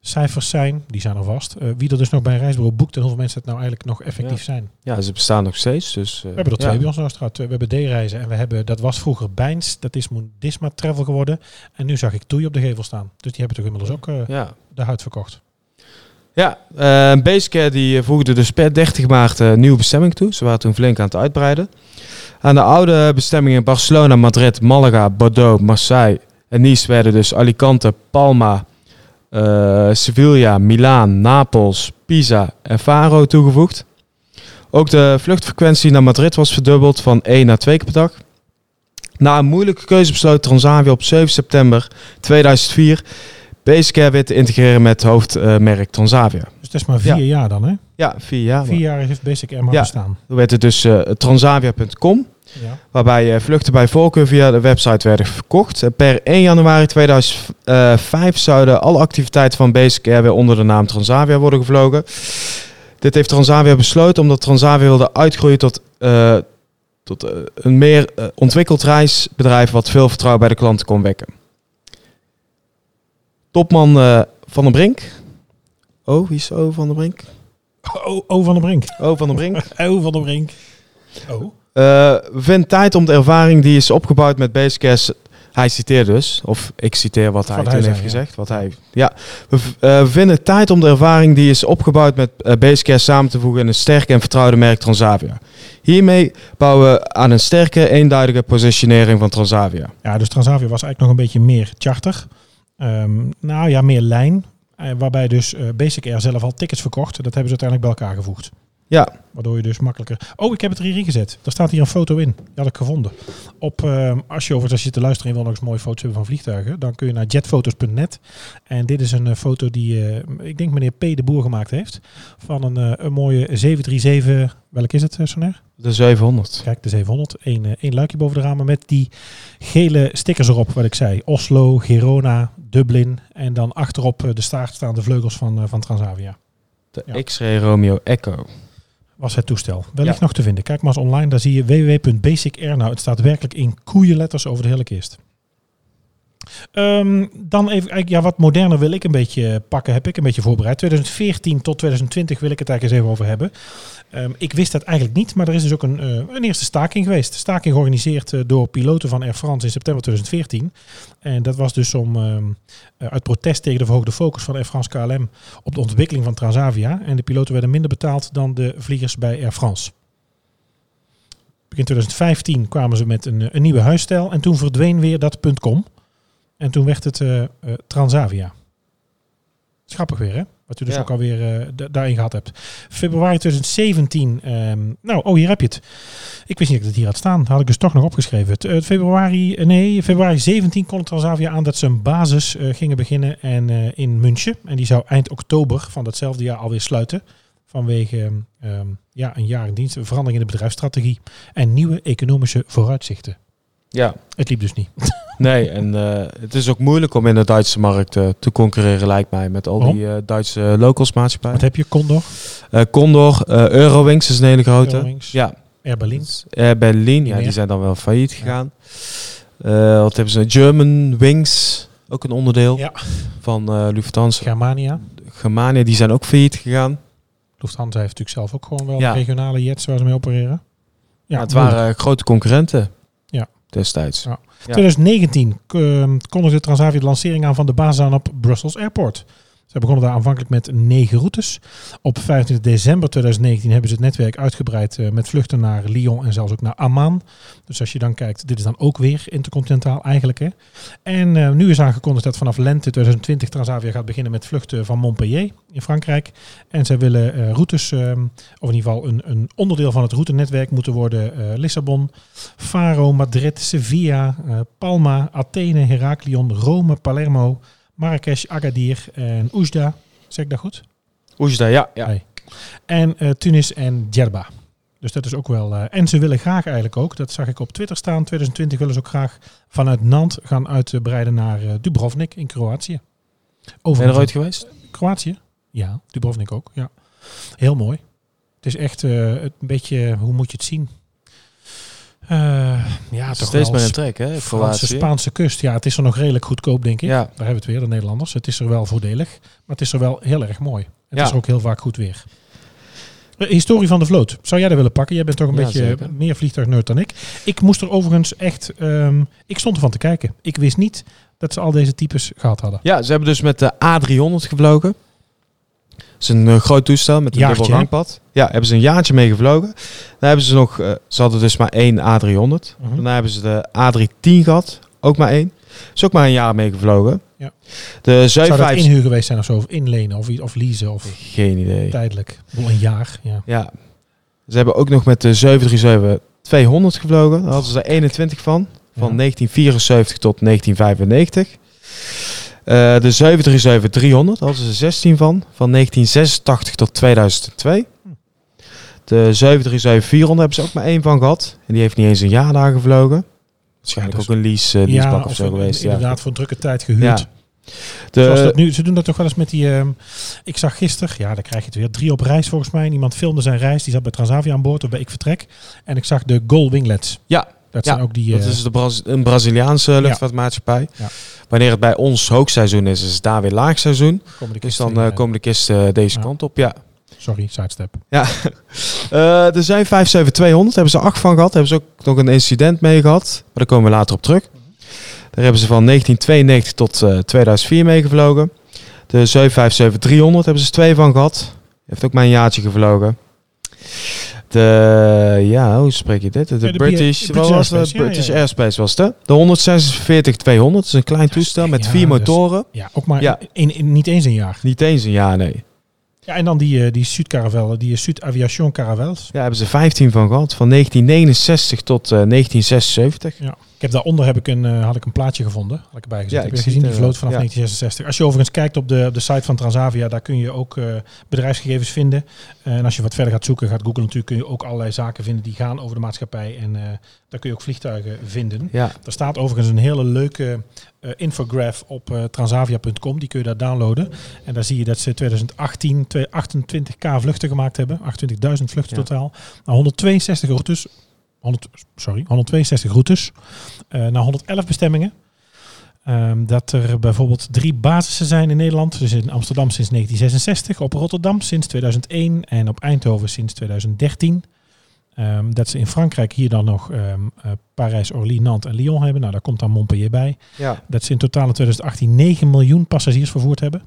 S2: cijfers zijn, die zijn alvast, eh wie er dus nog bij een reisbureau boekt en hoeveel mensen het nou eigenlijk nog effectief
S3: Ja.
S2: zijn.
S3: ja, ze bestaan nog steeds. Dus, eh,
S2: We hebben er twee
S3: ja.
S2: bij ons in Oosterhout. We hebben D-reizen en we hebben, dat was vroeger Bijns, dat is Disma Travel geworden. En nu zag ik Toei op de gevel staan. Dus die hebben toch inmiddels ook eh,
S3: Ja,
S2: de huid verkocht.
S3: Ja eh Basecare die eh, voegde dus per 30 maart eh, nieuwe bestemming toe. Ze waren toen flink aan het uitbreiden. Aan de oude bestemmingen Barcelona, Madrid, Malaga, Bordeaux, Marseille en Nice werden dus Alicante, Palma, Sevilla, Milaan, Napels, Pisa en Faro toegevoegd. Ook de vluchtfrequentie naar Madrid was verdubbeld van 1 naar 2 keer per dag. Na een moeilijke keuze besloot Transavia op 7 september 2004 Basecare weer te integreren met het hoofdmerk Transavia.
S2: Dus het is maar vier
S3: Ja.
S2: jaar dan, hè?
S3: Ja, vier jaar.
S2: Vier jaar heeft Basic Air maar
S3: Ja.
S2: bestaan.
S3: Toen werd het dus eh, Transavia.com.
S2: Ja.
S3: Waarbij eh, vluchten bij voorkeur via de website werden verkocht. Per 1 januari 2005 zouden alle activiteiten van Basic Air weer onder de naam Transavia worden gevlogen. Dit heeft Transavia besloten omdat Transavia wilde uitgroeien tot, eh, tot eh, een meer eh, ontwikkeld reisbedrijf wat veel vertrouwen bij de klanten kon wekken. Topman eh, Van der Brink. Oh, wie is O van der Brink?
S2: Oh, oh van der Brink.
S3: O van der Brink. <laughs>
S2: Oh van der Brink. Oh.
S3: Eh, we vinden tijd om de ervaring die is opgebouwd met Basecast. Hij citeert dus, of ik citeer wat hij
S2: Wat
S3: toen
S2: hij zei,
S3: heeft
S2: ja.
S3: gezegd. Wat hij, ja. We eh, we vinden tijd om de ervaring die is opgebouwd met uh, Basecast samen te voegen in een sterk en vertrouwde merk Transavia. Hiermee bouwen we aan een sterke, eenduidige positionering van Transavia.
S2: Ja, dus Transavia was eigenlijk nog een beetje meer charter. Ehm, nou ja, meer lijn. Eh, waarbij dus eh, Basic Air zelf al tickets verkocht. Dat hebben ze uiteindelijk bij elkaar gevoegd.
S3: Ja,
S2: Waardoor je dus makkelijker... Oh, ik heb het er hier ingezet. Daar staat hier een foto in. Die had ik gevonden. Op, ehm, als je over als je te luisteren en wil nog eens mooie foto's hebben van vliegtuigen, dan kun je naar jetfoto's.net. En dit is een eh, foto die, eh, ik denk meneer P. de Boer gemaakt heeft. Van een, eh, een mooie 737... Welk is het, Sonair?
S3: de 700.
S2: Kijk, de 700. Eén, één luikje boven de ramen met die gele stickers erop, wat ik zei. Oslo, Girona, Dublin. En dan achterop de staart staan de vleugels van, van Transavia.
S3: De
S2: Ja.
S3: X-Ray Romeo Echo.
S2: Was het toestel. Wellicht
S3: Ja.
S2: nog te vinden. Kijk maar eens online, daar zie je www.basicair. Nou, het staat werkelijk in koeienletters over de hele kist. Ehm, dan even, ja, wat moderner wil ik een beetje pakken, heb ik een beetje voorbereid. 2014 tot 2020 wil ik het eigenlijk eens even over hebben. Ehm, ik wist dat eigenlijk niet, maar er is dus ook een, eh, een eerste staking geweest. Staking georganiseerd eh, door piloten van Air France in september 2014. En dat was dus om ehm, eh, uit protest tegen de verhoogde focus van Air France KLM op de ontwikkeling van Transavia. En de piloten werden minder betaald dan de vliegers bij Air France. Begin 2015 kwamen ze met een, een nieuwe huisstijl en toen verdween weer dat .com. En toen werd het eh, eh, Transavia. Grappig weer, hè? Wat u dus
S3: Ja.
S2: ook alweer eh, da- daarin gehad hebt. Februari 2017. ehm, nou, oh, hier heb je het. Ik wist niet dat het hier had staan. Had ik dus toch nog opgeschreven. Het, februari, nee, februari 17 kon Transavia aan dat ze een basis gingen beginnen en, in München. En die zou eind oktober van datzelfde jaar alweer sluiten. Vanwege ehm, ja, een jaar in dienst, een verandering in de bedrijfsstrategie en nieuwe economische vooruitzichten.
S3: Ja.
S2: Het liep dus niet. <laughs>
S3: Nee, en eh, het is ook moeilijk om in de Duitse markt eh, te concurreren, lijkt mij, met al
S2: Waarom?
S3: die eh, Duitse locals maatschappijen.
S2: Wat heb je? Condor,
S3: Condor, Eurowings is een hele grote.
S2: Eurowings,
S3: Ja,
S2: Air Berlin.
S3: Air Berlin, ja, die zijn dan wel failliet gegaan. Wat hebben ze? German Wings, ook een onderdeel
S2: Ja.
S3: van Lufthansa.
S2: Germania.
S3: Germania, die zijn ook failliet gegaan.
S2: Lufthansa heeft natuurlijk zelf ook gewoon wel
S3: Ja.
S2: regionale jets waar ze mee opereren.
S3: Ja, het
S2: moeilijk.
S3: waren grote concurrenten. Destijds.
S2: Ja.
S3: Ja.
S2: 2019 uh, kondigde Transavia de lancering aan van de basis aan op Brussels Airport. Ze begonnen daar aanvankelijk met negen routes. Op 25 december 2019 hebben ze het netwerk uitgebreid eh, met vluchten naar Lyon en zelfs ook naar Amman. Dus als je dan kijkt, dit is dan ook weer intercontinentaal eigenlijk. Hè. En eh, nu is aangekondigd dat vanaf lente 2020 Transavia gaat beginnen met vluchten van Montpellier in Frankrijk. En zij willen eh, routes, eh, of in ieder geval een, een onderdeel van het routenetwerk moeten worden Lissabon, Faro, Madrid, Sevilla, Palma, Athene, Heraklion, Rome, Palermo, Marrakesh, Agadir en Oujda. Zeg ik dat goed?
S3: Oejda, ja. ja.
S2: En eh, Tunis en Djerba. Dus dat is ook wel... eh, en ze willen graag eigenlijk ook, dat zag ik op Twitter staan, 2020 willen ze ook graag vanuit Nant gaan uitbreiden naar eh, Dubrovnik in Kroatië.
S3: Ben je er geweest?
S2: Kroatië? Ja, Dubrovnik ook. Ja. Heel mooi. Het is echt een beetje, hoe moet je het zien? Eh, ja, toch
S3: Steeds meer een trek, hè?
S2: Franse,
S3: Kroatië.
S2: Spaanse kust. Ja, het is er nog redelijk goedkoop, denk ik.
S3: Ja.
S2: Daar hebben we het weer, de Nederlanders. Het is er wel voordelig, maar het is er wel heel erg mooi. Het
S3: Ja.
S2: is er ook heel vaak goed weer. Historie van de vloot. Zou jij dat willen pakken? Jij bent toch een
S3: Ja,
S2: beetje
S3: zeker.
S2: meer vliegtuigneut dan ik. Ik moest er overigens echt... ehm, ik stond ervan te kijken. Ik wist niet dat ze al deze types gehad hadden.
S3: Ja, ze hebben dus met de A300 gevlogen. Is een eh, groot toestel met een
S2: Jaartje,
S3: dubbel gangpad. Ja, hebben ze een jaartje mee gevlogen. Dan hebben ze nog, eh, ze hadden dus maar één A300.
S2: Mhm.
S3: Daarna hebben ze de A310 gehad, ook maar één. Is ook maar een jaar mee gevlogen.
S2: Ja.
S3: De
S2: Zou dat
S3: 75...
S2: inhuur geweest zijn of zo? Of inlenen of, iets- of leasen of
S3: Geen idee.
S2: tijdelijk? Bedoel, Een jaar, ja.
S3: Ja. Ze hebben ook nog met de 737-200 gevlogen. Daar hadden ze er 21 van. Van
S2: Ja.
S3: 1974 tot 1995. Eh, de 737-300 hadden ze 16 van. Van 1986 tot 2002. De 737-400 hebben ze ook maar één van gehad. En die heeft niet eens een jaar daar gevlogen. Waarschijnlijk
S2: Ja,
S3: ook een lease, uh, leasepak of zo geweest. Ja.
S2: Inderdaad, voor een drukke tijd gehuurd.
S3: Ja.
S2: Zoals
S3: De,
S2: dat nu, ze doen dat toch wel eens met die... ehm, ik zag gisteren, ja, dan krijg je het weer, drie op reis volgens mij. Iemand filmde zijn reis, die zat bij Transavia aan boord, of bij Ik Vertrek. En ik zag de Gull Winglets.
S3: Ja,
S2: Dat
S3: Ja,
S2: zijn ook die...
S3: dat
S2: eh,
S3: is de Braz- een Braziliaanse luchtvaartmaatschappij.
S2: Ja.
S3: Wanneer het bij ons hoogseizoen is, is het daar weer laagseizoen.
S2: komen de
S3: Dus dan
S2: in,
S3: eh, komen de kisten deze
S2: Ja.
S3: kant op, ja.
S2: Sorry, sidestep.
S3: Ja, <laughs> Eh er zijn 57200, hebben ze acht van gehad. Hebben ze ook nog een incident mee gehad. Maar daar komen we later op terug. Daar hebben ze van 1992 tot eh, 2004 mee gevlogen. De 757-300 hebben ze twee van gehad. Heeft ook maar een jaartje gevlogen. De, ja, hoe spreek je dit? De,
S2: de
S3: British, was?
S2: Airspace, ja,
S3: British
S2: ja, ja.
S3: Airspace was het. hè? De 146-200, dat is een klein toestel met vier
S2: is-
S3: motoren.
S2: Ja, ook maar
S3: Ja.
S2: in, in- niet eens een jaar.
S3: Niet eens een jaar, nee.
S2: Ja, en dan die, eh, die Sud Caravelle, die Sud Aviation Caravels.
S3: Ja, hebben ze 15 van gehad. Van 1969 tot eh, 1976.
S2: Ja. Ik heb daaronder heb ik een, eh, had ik een plaatje gevonden. Had ik erbij gezet.
S3: Ja,
S2: heb je gezien? Die vloot
S3: eh,
S2: vanaf
S3: ja.
S2: 1966. Als je overigens kijkt op de, op de site van Transavia, daar kun je ook eh, bedrijfsgegevens vinden. En als je wat verder gaat zoeken, gaat Google natuurlijk, kun je ook allerlei zaken vinden die gaan over de maatschappij. En daar kun je ook vliegtuigen vinden.
S3: Ja,
S2: Er staat overigens een hele leuke infograph op transavia.com. Die kun je daar downloaden. En daar zie je dat ze 2018 twee- 28k vluchten gemaakt hebben. 28.000 vluchten
S3: Ja.
S2: totaal. Naar 162 routes. 100, sorry, 162 routes. eh, naar 111 bestemmingen. Ehm, dat er bijvoorbeeld drie basissen zijn in Nederland. Dus in Amsterdam sinds 1966, op Rotterdam sinds 2001 en op Eindhoven sinds 2013. Ehm, dat ze in Frankrijk hier dan nog eh, Parijs, Orly, Nantes en Lyon hebben. Nou, daar komt dan Montpellier bij.
S3: ja.
S2: Dat ze in totaal in 2018 9 miljoen passagiers vervoerd hebben.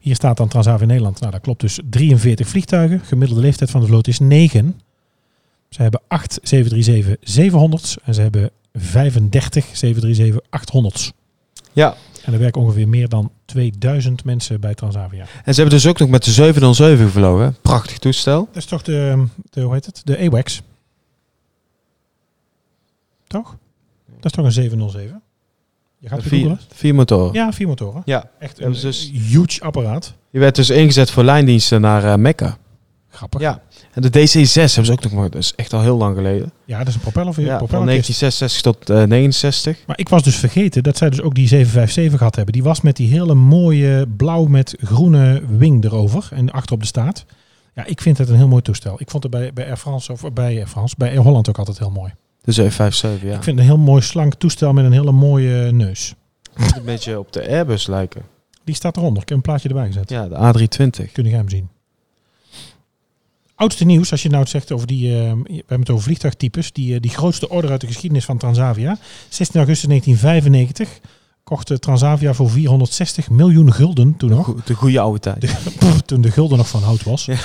S2: Hier staat dan Transavia Nederland. Nou, dat klopt dus 43 vliegtuigen. Gemiddelde leeftijd van de vloot is 9. Ze hebben 8 737-700's en ze hebben 35 737-800's.
S3: ja.
S2: En er werken ongeveer meer dan 2000 mensen bij Transavia.
S3: En ze hebben dus ook nog met de 707 gevlogen. Prachtig toestel.
S2: Dat is toch de, de hoe heet het? De AWACS. Toch? Dat is toch een 707? Je gaat
S3: Vier,
S2: googlen?
S3: vier motoren.
S2: Ja, vier motoren.
S3: Ja.
S2: Echt een
S3: dus-
S2: huge apparaat.
S3: Die werd dus ingezet voor lijndiensten naar eh, Mekka.
S2: Grappig.
S3: Ja. En de DC-6 hebben ze ook nog maar. Dat is echt al heel lang geleden.
S2: Ja, dat is een propeller voor je
S3: Ja, van
S2: propellerkist.
S3: 1966 tot eh 69.
S2: Maar ik was dus vergeten dat zij dus ook die 757 gehad hebben. Die was met die hele mooie blauw met groene wing erover en achter op de staat. Ja, ik vind het een heel mooi toestel. Ik vond het bij, bij Air France of bij Air France, bij Air Holland ook altijd heel mooi.
S3: De 757, ja.
S2: Ik vind het een heel mooi slank toestel met een hele mooie neus.
S3: Een beetje op de Airbus lijken.
S2: Die staat eronder. Ik heb een plaatje erbij gezet.
S3: Ja, de A320.
S2: Kun je hem zien. Oudste nieuws, als je nou het zegt over die, eh, we hebben het over vliegtuigtypes, die, eh, die grootste order uit de geschiedenis van Transavia. 16 augustus 1995 kocht eh, Transavia voor 460 miljoen gulden toen nog.
S3: Goe- De goede oude tijd. <laughs>
S2: Pff, toen de gulden nog van hout was.
S3: Ja.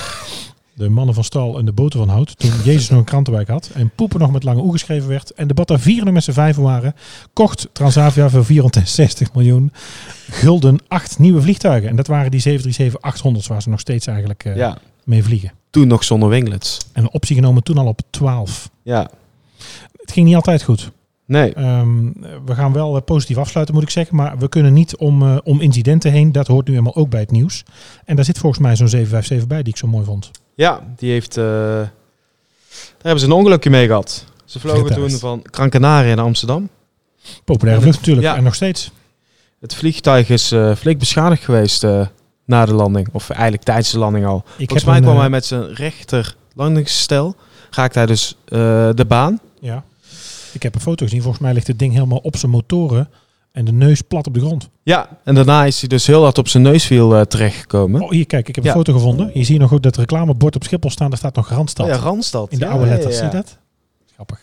S2: De mannen van stal en de boten van hout. Toen Jezus nog een krantenwijk had. En poepen nog met lange oe geschreven werd. En de Batavieren nog met z'n vijven waren. Kocht Transavia voor 460 miljoen gulden acht nieuwe vliegtuigen. En dat waren die 737-800's waar ze nog steeds eigenlijk eh,
S3: Ja.
S2: Mee vliegen.
S3: Toen nog zonder winglets.
S2: En een optie genomen toen al op 12.
S3: Ja.
S2: Het ging niet altijd goed.
S3: Nee.
S2: Ehm, we gaan wel eh, positief afsluiten, moet ik zeggen. Maar we kunnen niet om, eh, om incidenten heen. Dat hoort nu helemaal ook bij het nieuws. En daar zit volgens mij zo'n 757 bij die ik zo mooi vond.
S3: Ja, die heeft... eh, Daar hebben ze een ongelukje mee gehad. Ze vlogen toen van Canaria naar Amsterdam.
S2: Populaire vlucht natuurlijk.
S3: ja.
S2: En nog steeds.
S3: Het vliegtuig is eh, flink beschadigd geweest na de landing. Of eigenlijk tijdens de landing al.
S2: Ik
S3: Volgens
S2: heb
S3: mij kwam
S2: eh,
S3: hij met zijn rechter landingsstel. Raakte hij dus eh, de baan.
S2: Ja. Ik heb een foto gezien. Volgens mij ligt het ding helemaal op zijn motoren. En de neus plat op de grond.
S3: Ja, en daarna is hij dus heel hard op zijn neuswiel eh, terechtgekomen.
S2: Oh, hier, kijk. Ik heb
S3: Ja.
S2: een foto gevonden. Je ziet nog ook dat reclamebord op Schiphol staan. Daar staat nog Randstad.
S3: Oh ja, Randstad.
S2: in de
S3: Ja,
S2: oude letters.
S3: ja.
S2: Zie je dat? Grappig.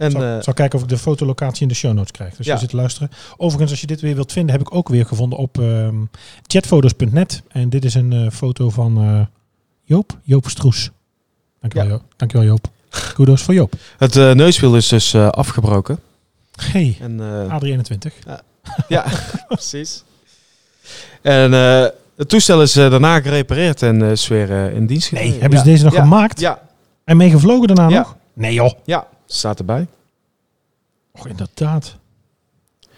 S3: En
S2: zal,
S3: eh,
S2: zal kijken of ik de fotolocatie in de show notes krijg. Dus
S3: Ja.
S2: je zit te luisteren. Overigens, als je dit weer wilt vinden, heb ik ook weer gevonden op ehm jetfoto's.net. En dit is een eh, foto van eh, Joop. Joop Stroes. Dankjewel,
S3: Ja.
S2: Joop. Dankjewel Joop. Kudos voor Joop.
S3: het eh, neuswiel is dus eh, afgebroken.
S2: Hey,
S3: En, eh,
S2: A321.
S3: ja, <laughs> <laughs> precies. En eh, het toestel is daarna gerepareerd en eh, is weer in dienst
S2: Nee, hebben ze
S3: Ja.
S2: deze nog
S3: Ja.
S2: gemaakt?
S3: Ja,
S2: En meegevlogen daarna
S3: Ja.
S2: nog? Nee joh.
S3: ja, staat erbij.
S2: Och, inderdaad.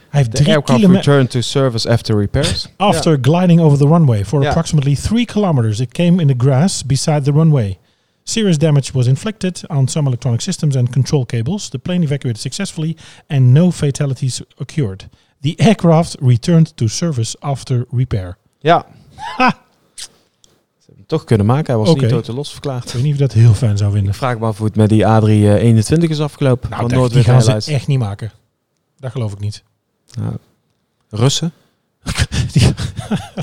S2: Hij heeft
S3: The
S2: drie
S3: aircraft
S2: kilometer...
S3: returned to service after repairs. <laughs>
S2: After gliding over the runway for
S3: Ja.
S2: approximately three kilometers, it came in the grass beside the runway. Serious damage was inflicted on some electronic systems and control cables. The plane evacuated successfully and no fatalities occurred. The aircraft returned to service after repair.
S3: Ja. Toch kunnen maken. Hij was niet totaal losverklaard.
S2: Ik weet niet of dat heel fijn zou vinden.
S3: Vraag me af hoe het met die A321 is afgelopen.
S2: Nou,
S3: van
S2: dat- die gaan ze echt niet maken. Dat geloof ik niet.
S3: Ja. Russen? <laughs>
S2: Die-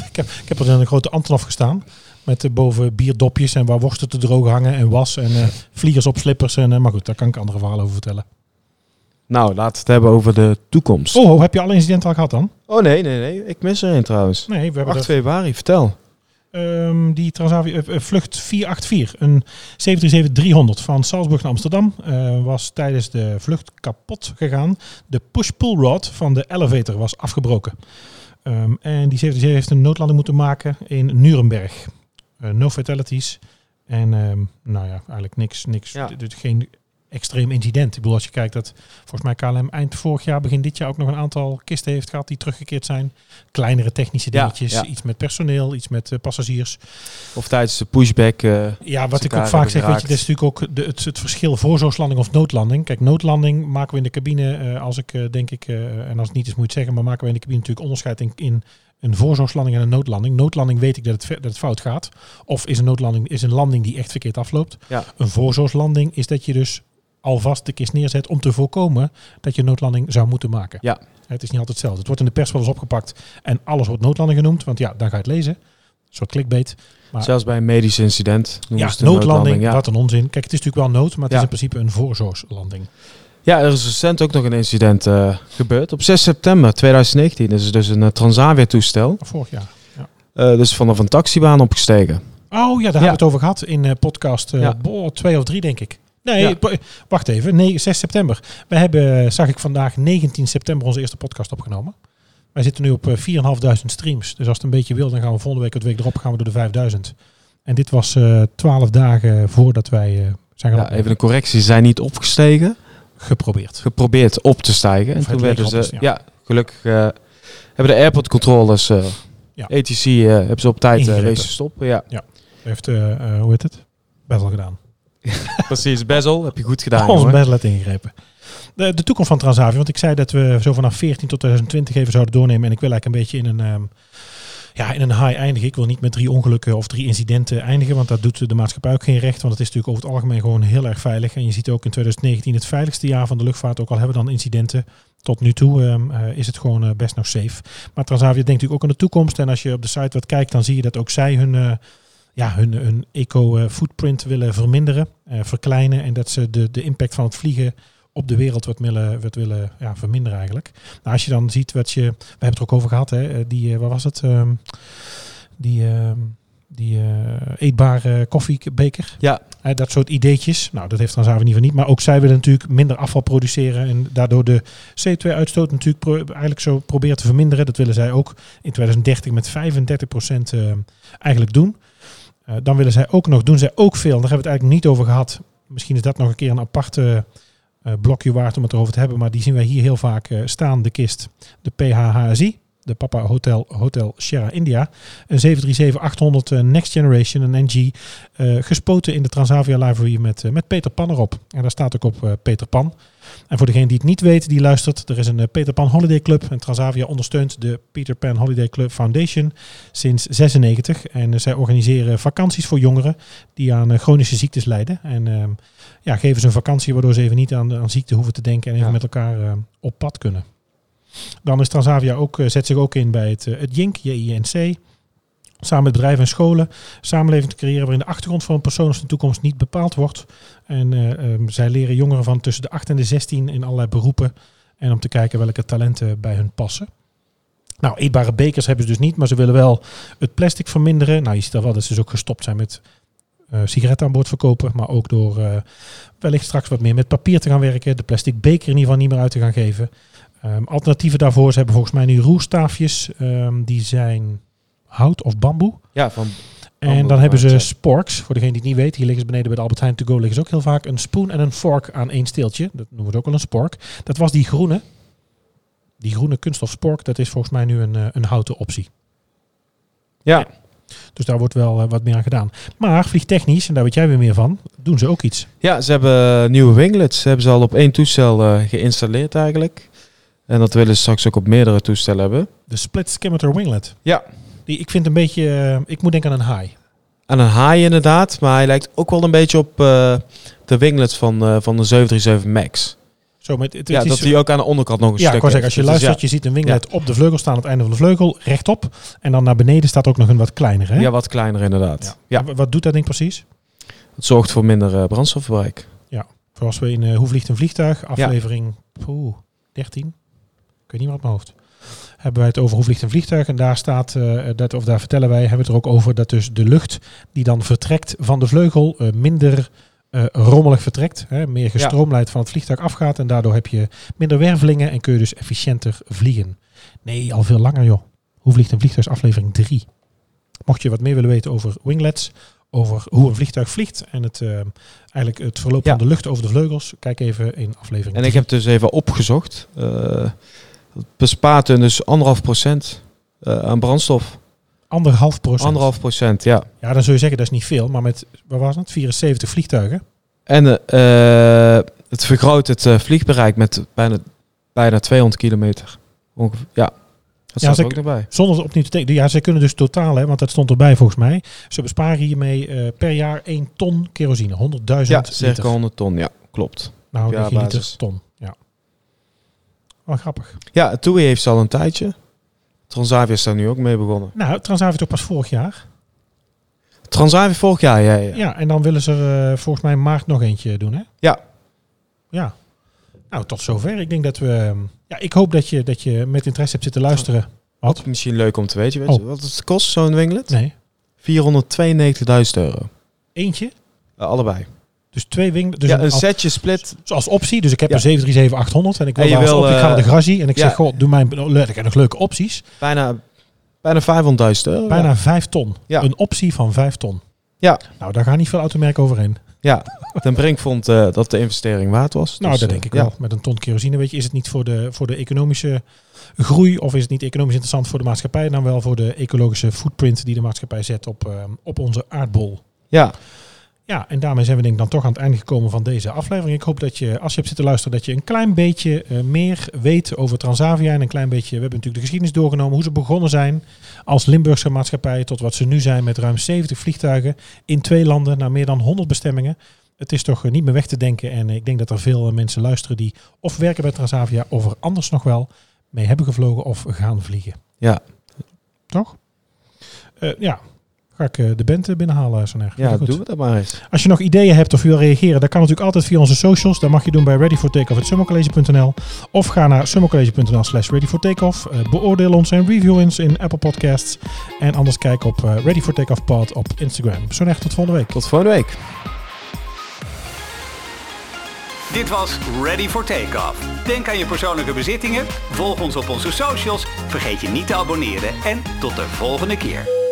S2: ik, heb, ik heb er in een grote Antonov gestaan. Met eh, boven bierdopjes en waar worsten te droog hangen en was. En eh, vliegers op slippers. En, eh, maar goed, daar kan ik andere verhalen over vertellen.
S3: Nou, laten we het hebben over de toekomst.
S2: Oh, oh, heb je alle incidenten al gehad dan?
S3: Oh, nee, nee, nee. Ik mis er een trouwens.
S2: Nee, we hebben
S3: 8
S2: er,
S3: februari, vertel.
S2: Ehm, die Transavia eh, eh, vlucht 484, een 737-300 van Salzburg naar Amsterdam, eh, was tijdens de vlucht kapot gegaan. De push-pull rod van de elevator was afgebroken. Ehm, en die 737 heeft een noodlanding moeten maken in Nuremberg. No fatalities. En ehm, nou ja, eigenlijk niks, niks
S3: Ja.
S2: geen extreem incident. Ik bedoel, als je kijkt dat volgens mij KLM eind vorig jaar, begin dit jaar ook nog een aantal kisten heeft gehad die teruggekeerd zijn. Kleinere technische dingetjes,
S3: ja.
S2: iets met personeel, iets met eh, passagiers.
S3: Of tijdens de pushback. eh,
S2: Ja, wat ik ook vaak zeg, weet je, dat is natuurlijk ook de, het, het verschil voorzorgslanding of noodlanding. Kijk, noodlanding maken we in de cabine, eh, als ik denk ik, en als het niet is moet je het zeggen, maar maken we in de cabine natuurlijk onderscheid in, in een voorzorgslanding en een noodlanding. Noodlanding weet ik dat het, dat het fout gaat. Of is een noodlanding is een landing die echt verkeerd afloopt.
S3: Ja.
S2: Een voorzorgslanding is dat je dus alvast de kist neerzet om te voorkomen dat je noodlanding zou moeten maken.
S3: Ja.
S2: Het is niet altijd hetzelfde. Het wordt in de pers wel eens opgepakt en alles wordt noodlanding genoemd, want ja, dan ga je het lezen. Een soort clickbait. Maar-
S3: Zelfs bij een medisch incident. noemen
S2: Ja,
S3: ze een
S2: noodlanding,
S3: ja.
S2: wat een onzin. Kijk, het is natuurlijk wel nood, maar het
S3: Ja.
S2: is in principe een voorzorgslanding.
S3: ja, er is recent ook nog een incident eh, gebeurd. Op 6 september 2019 is er dus een uh, Transavia-toestel.
S2: Vorig jaar.
S3: eh, dus vanaf een taxibaan opgestegen.
S2: Oh ja, daar hebben we het over gehad in eh, podcast eh
S3: Ja.
S2: boh, twee of drie, denk ik. Nee,
S3: Ja.
S2: wacht even. Nee, 6 september. We hebben, zag ik vandaag, 19 september onze eerste podcast opgenomen. Wij zitten nu op eh, 4.500 streams. Dus als het een beetje wil, dan gaan we volgende week, het week erop, gaan we door de 5.000. En dit was eh 12 dagen voordat wij eh, zijn gaan
S3: Ja, even een correctie. Ze zijn niet opgestegen.
S2: geprobeerd.
S3: Geprobeerd op te stijgen. En toen werden ze... ja.
S2: ja.
S3: gelukkig eh, hebben de airport controllers... eh
S2: Ja.
S3: ATC eh, hebben ze op tijd eh
S2: Ingegrepen.
S3: wezen stoppen. Ja,
S2: Heeft, eh, eh, hoe heet het? Bevel gedaan. <laughs>
S3: precies. Bezel, heb je goed gedaan,
S2: Ons
S3: jongen.
S2: best let ingegrepen. De, de toekomst van Transavia, want ik zei dat we zo vanaf 14 tot 2020 even zouden doornemen. En ik wil eigenlijk een beetje in een, ehm, ja, in een high eindigen. Ik wil niet met drie ongelukken of drie incidenten eindigen, want dat doet de maatschappij ook geen recht. Want het is natuurlijk over het algemeen gewoon heel erg veilig. En je ziet ook in 2019 het veiligste jaar van de luchtvaart, ook al hebben we dan incidenten. Tot nu toe ehm, eh, is het gewoon eh, best nog safe. Maar Transavia denkt natuurlijk ook aan de toekomst. En als je op de site wat kijkt, dan zie je dat ook zij hun... eh, ja, hun, hun eco-footprint willen verminderen, eh, verkleinen. En dat ze de, de impact van het vliegen op de wereld wat willen, wat willen ja, verminderen eigenlijk. Nou, als je dan ziet wat je... We hebben het er ook over gehad, hè, eh, die, eh, waar was het? Ehm, die ehm, die eetbare koffiebeker.
S3: Ja,
S2: dat soort ideetjes. Nou, dat heeft Transavia in ieder geval niet. Maar ook zij willen natuurlijk minder afval produceren. En daardoor de CO2-uitstoot natuurlijk eigenlijk zo proberen te verminderen. Dat willen zij ook in 2030 met 35% eh, eigenlijk doen. Eh, dan willen zij ook nog, doen zij ook veel. Daar hebben we het eigenlijk niet over gehad. Misschien is dat nog een keer een aparte eh, blokje waard om het erover te hebben. Maar die zien wij hier heel vaak eh, staan, de kist. De PHHSI. De Papa Hotel Hotel Sierra India. Een 737-800 eh, Next Generation, een NG. gespoten in de Transavia library met, met Peter Pan erop. En daar staat ook op Peter Pan. En voor degene die het niet weet, die luistert. Er is een eh, Peter Pan Holiday Club. En Transavia ondersteunt de Peter Pan Holiday Club Foundation sinds 96. En eh, zij organiseren vakanties voor jongeren die aan eh, chronische ziektes lijden. En ehm, ja, geven ze een vakantie waardoor ze even niet aan, aan ziekte hoeven te denken en even
S3: Ja.
S2: met elkaar op pad kunnen. Dan is Transavia ook, zet zich ook in bij het, het JINC, JINC. Samen met bedrijven en scholen samenleving te creëren waarin de achtergrond van een persoon de toekomst niet bepaald wordt. En eh, ehm, zij leren jongeren van tussen de 8 en de 16 in allerlei beroepen. En om te kijken welke talenten bij hun passen. Nou, eetbare bekers hebben ze dus niet, maar ze willen wel het plastic verminderen. Nou, je ziet al wel dat ze dus ook gestopt zijn met eh, sigaretten aan boord verkopen. Maar ook door eh, wellicht straks wat meer met papier te gaan werken. De plastic beker in ieder geval niet meer uit te gaan geven. Ehm, alternatieven daarvoor, ze hebben volgens mij nu roerstaafjes. Ehm, die zijn hout of bamboe.
S3: ja van,
S2: En dan hebben ze sporks. Voor degene die het niet weet, hier liggen ze beneden bij de Albert Heijn to go liggen ze ook heel vaak een spoon en een fork aan één steeltje. Dat noemen we ook wel een spork. Dat was die groene. die groene kunststof spork, dat is volgens mij nu een, eh, een houten optie.
S3: Ja,
S2: Dus daar wordt wel eh, wat meer aan gedaan. Maar vliegtechnisch, en daar weet jij weer meer van, doen ze ook iets.
S3: ja ze hebben nieuwe winglets. Ze hebben ze al op één toestel eh, geïnstalleerd eigenlijk. En dat willen ze straks ook op meerdere toestellen hebben.
S2: De split skimmeter winglet.
S3: Ja.
S2: Die, ik vind een beetje, eh, ik moet denken aan een high.
S3: Aan een haai inderdaad, maar hij lijkt ook wel een beetje op eh, de winglets van, eh, van de 737 MAX.
S2: Zo met, het,
S3: Ja,
S2: het is-
S3: dat die ook aan de onderkant nog een
S2: ja, ik
S3: stuk
S2: zeggen, als je.
S3: Dus
S2: luistert, je ziet een winglet op de vleugel staan aan het einde van de vleugel, rechtop. En dan naar beneden staat ook nog een wat kleinere. Hè?
S3: ja, ja, wat kleiner inderdaad. Ja.
S2: Wat doet dat ding precies?
S3: Het zorgt voor minder eh, brandstofverbruik.
S2: Zoals we in Hoe vliegt een vliegtuig, aflevering poeh, 13, ik weet niet meer op mijn hoofd. Hebben wij het over hoe vliegt een vliegtuig en daar staat, eh, dat, of daar vertellen wij, hebben we het er ook over dat dus de lucht die dan vertrekt van de vleugel eh, minder eh, rommelig vertrekt, hè, meer gestroomlijnd van het vliegtuig afgaat en daardoor heb je minder wervelingen en kun je dus efficiënter vliegen. Nee, al veel langer joh. Hoe vliegt een vliegtuig aflevering 3. Mocht je wat meer willen weten over winglets, over hoe een vliegtuig vliegt en het, eigenlijk het verloop
S3: Ja.
S2: van de lucht over de vleugels, kijk even in aflevering
S3: En ik
S2: 3.
S3: heb dus even opgezocht. Bespaart hun dus anderhalf procent eh, aan brandstof.
S2: anderhalf procent.
S3: Anderhalf procent, ja.
S2: Ja, dan zul je zeggen dat is niet veel, maar met, wat was het, 74 vliegtuigen.
S3: En eh, het vergroot het eh, vliegbereik met bijna, bijna 200 kilometer. Ongeveer, ja, dat
S2: Ja, ze-
S3: ook nog bij.
S2: Zonder het opnieuw te tekenen. Ja, ze kunnen dus totaal, hè, want dat stond erbij volgens mij. Ze besparen hiermee per jaar 1 ton kerosine. 100.000
S3: Ja,
S2: liter.
S3: circa 100 ton, ja, klopt.
S2: Nou,
S3: Ja,
S2: ja, liter ton. Wel grappig.
S3: Ja, TUI heeft ze al een tijdje. Transavia is daar nu ook mee begonnen.
S2: Nou, Transavia toch pas vorig jaar.
S3: Transavia vorig jaar, ja, ja.
S2: Ja, en dan willen ze er eh, volgens mij in maart nog eentje doen, hè?
S3: Ja.
S2: Ja. Nou, tot zover. Ik denk dat we... ehm, Ja, ik hoop dat je, dat je met interesse hebt zitten luisteren. Wat?
S3: Misschien leuk om te weten. Weet
S2: Oh.
S3: je wat het kost, zo'n winglet?
S2: Nee.
S3: 492.000 euro.
S2: Eentje.
S3: Eh, allebei.
S2: Dus twee wing. Dus
S3: ja,
S2: een,
S3: setje split.
S2: als optie. Dus ik heb
S3: Ja.
S2: een 737-800 en ik wil
S3: En wil,
S2: op. Ik ga naar de
S3: eh,
S2: Grazie en ik
S3: ja.
S2: zeg, goh, doe mij ik heb nog leuke opties.
S3: Bijna, bijna 500.000 euro.
S2: Bijna 5 ton.
S3: Ja.
S2: Een optie van 5 ton.
S3: Ja.
S2: Nou, daar gaan niet veel automerken overheen.
S3: Ja, Ten Brink vond eh, dat de investering waard was.
S2: Nou,
S3: Dus,
S2: dat
S3: eh,
S2: denk ik wel. Met een ton kerosine, weet je, is het niet voor de, voor de economische groei of is het niet economisch interessant voor de maatschappij, dan wel voor de ecologische footprint die de maatschappij zet op, op onze aardbol.
S3: Ja,
S2: Ja, en daarmee zijn we denk ik dan toch aan het einde gekomen van deze aflevering. Ik hoop dat je, als je hebt zitten luisteren, dat je een klein beetje eh, meer weet over Transavia. En een klein beetje, we hebben natuurlijk de geschiedenis doorgenomen, hoe ze begonnen zijn als Limburgse maatschappij tot wat ze nu zijn met ruim 70 vliegtuigen in twee landen naar meer dan 100 bestemmingen. Het is toch eh, niet meer weg te denken. En ik denk dat er veel eh, mensen luisteren die of werken bij Transavia of er anders nog wel mee hebben gevlogen of gaan vliegen.
S3: ja,
S2: Toch? Eh, ja, ga ik eh, de band eh, binnenhalen, Saner.
S3: ja
S2: Goed.
S3: doen we dat maar eens.
S2: Als je nog ideeën hebt of wil reageren, dan kan natuurlijk altijd via onze socials. Dat mag je doen bij readyfortakeoff.summercollege.nl of ga naar summercollege.nl slash readyfortakeoff. Eh, beoordeel ons en review ons in Apple Podcasts. En anders kijk op eh, Ready for Takeoff Pod op Instagram. Zo echt tot volgende week.
S3: Tot volgende week.
S1: Dit was Ready for Takeoff. Denk aan je persoonlijke bezittingen, volg ons op onze socials, vergeet je niet te abonneren en tot de volgende keer.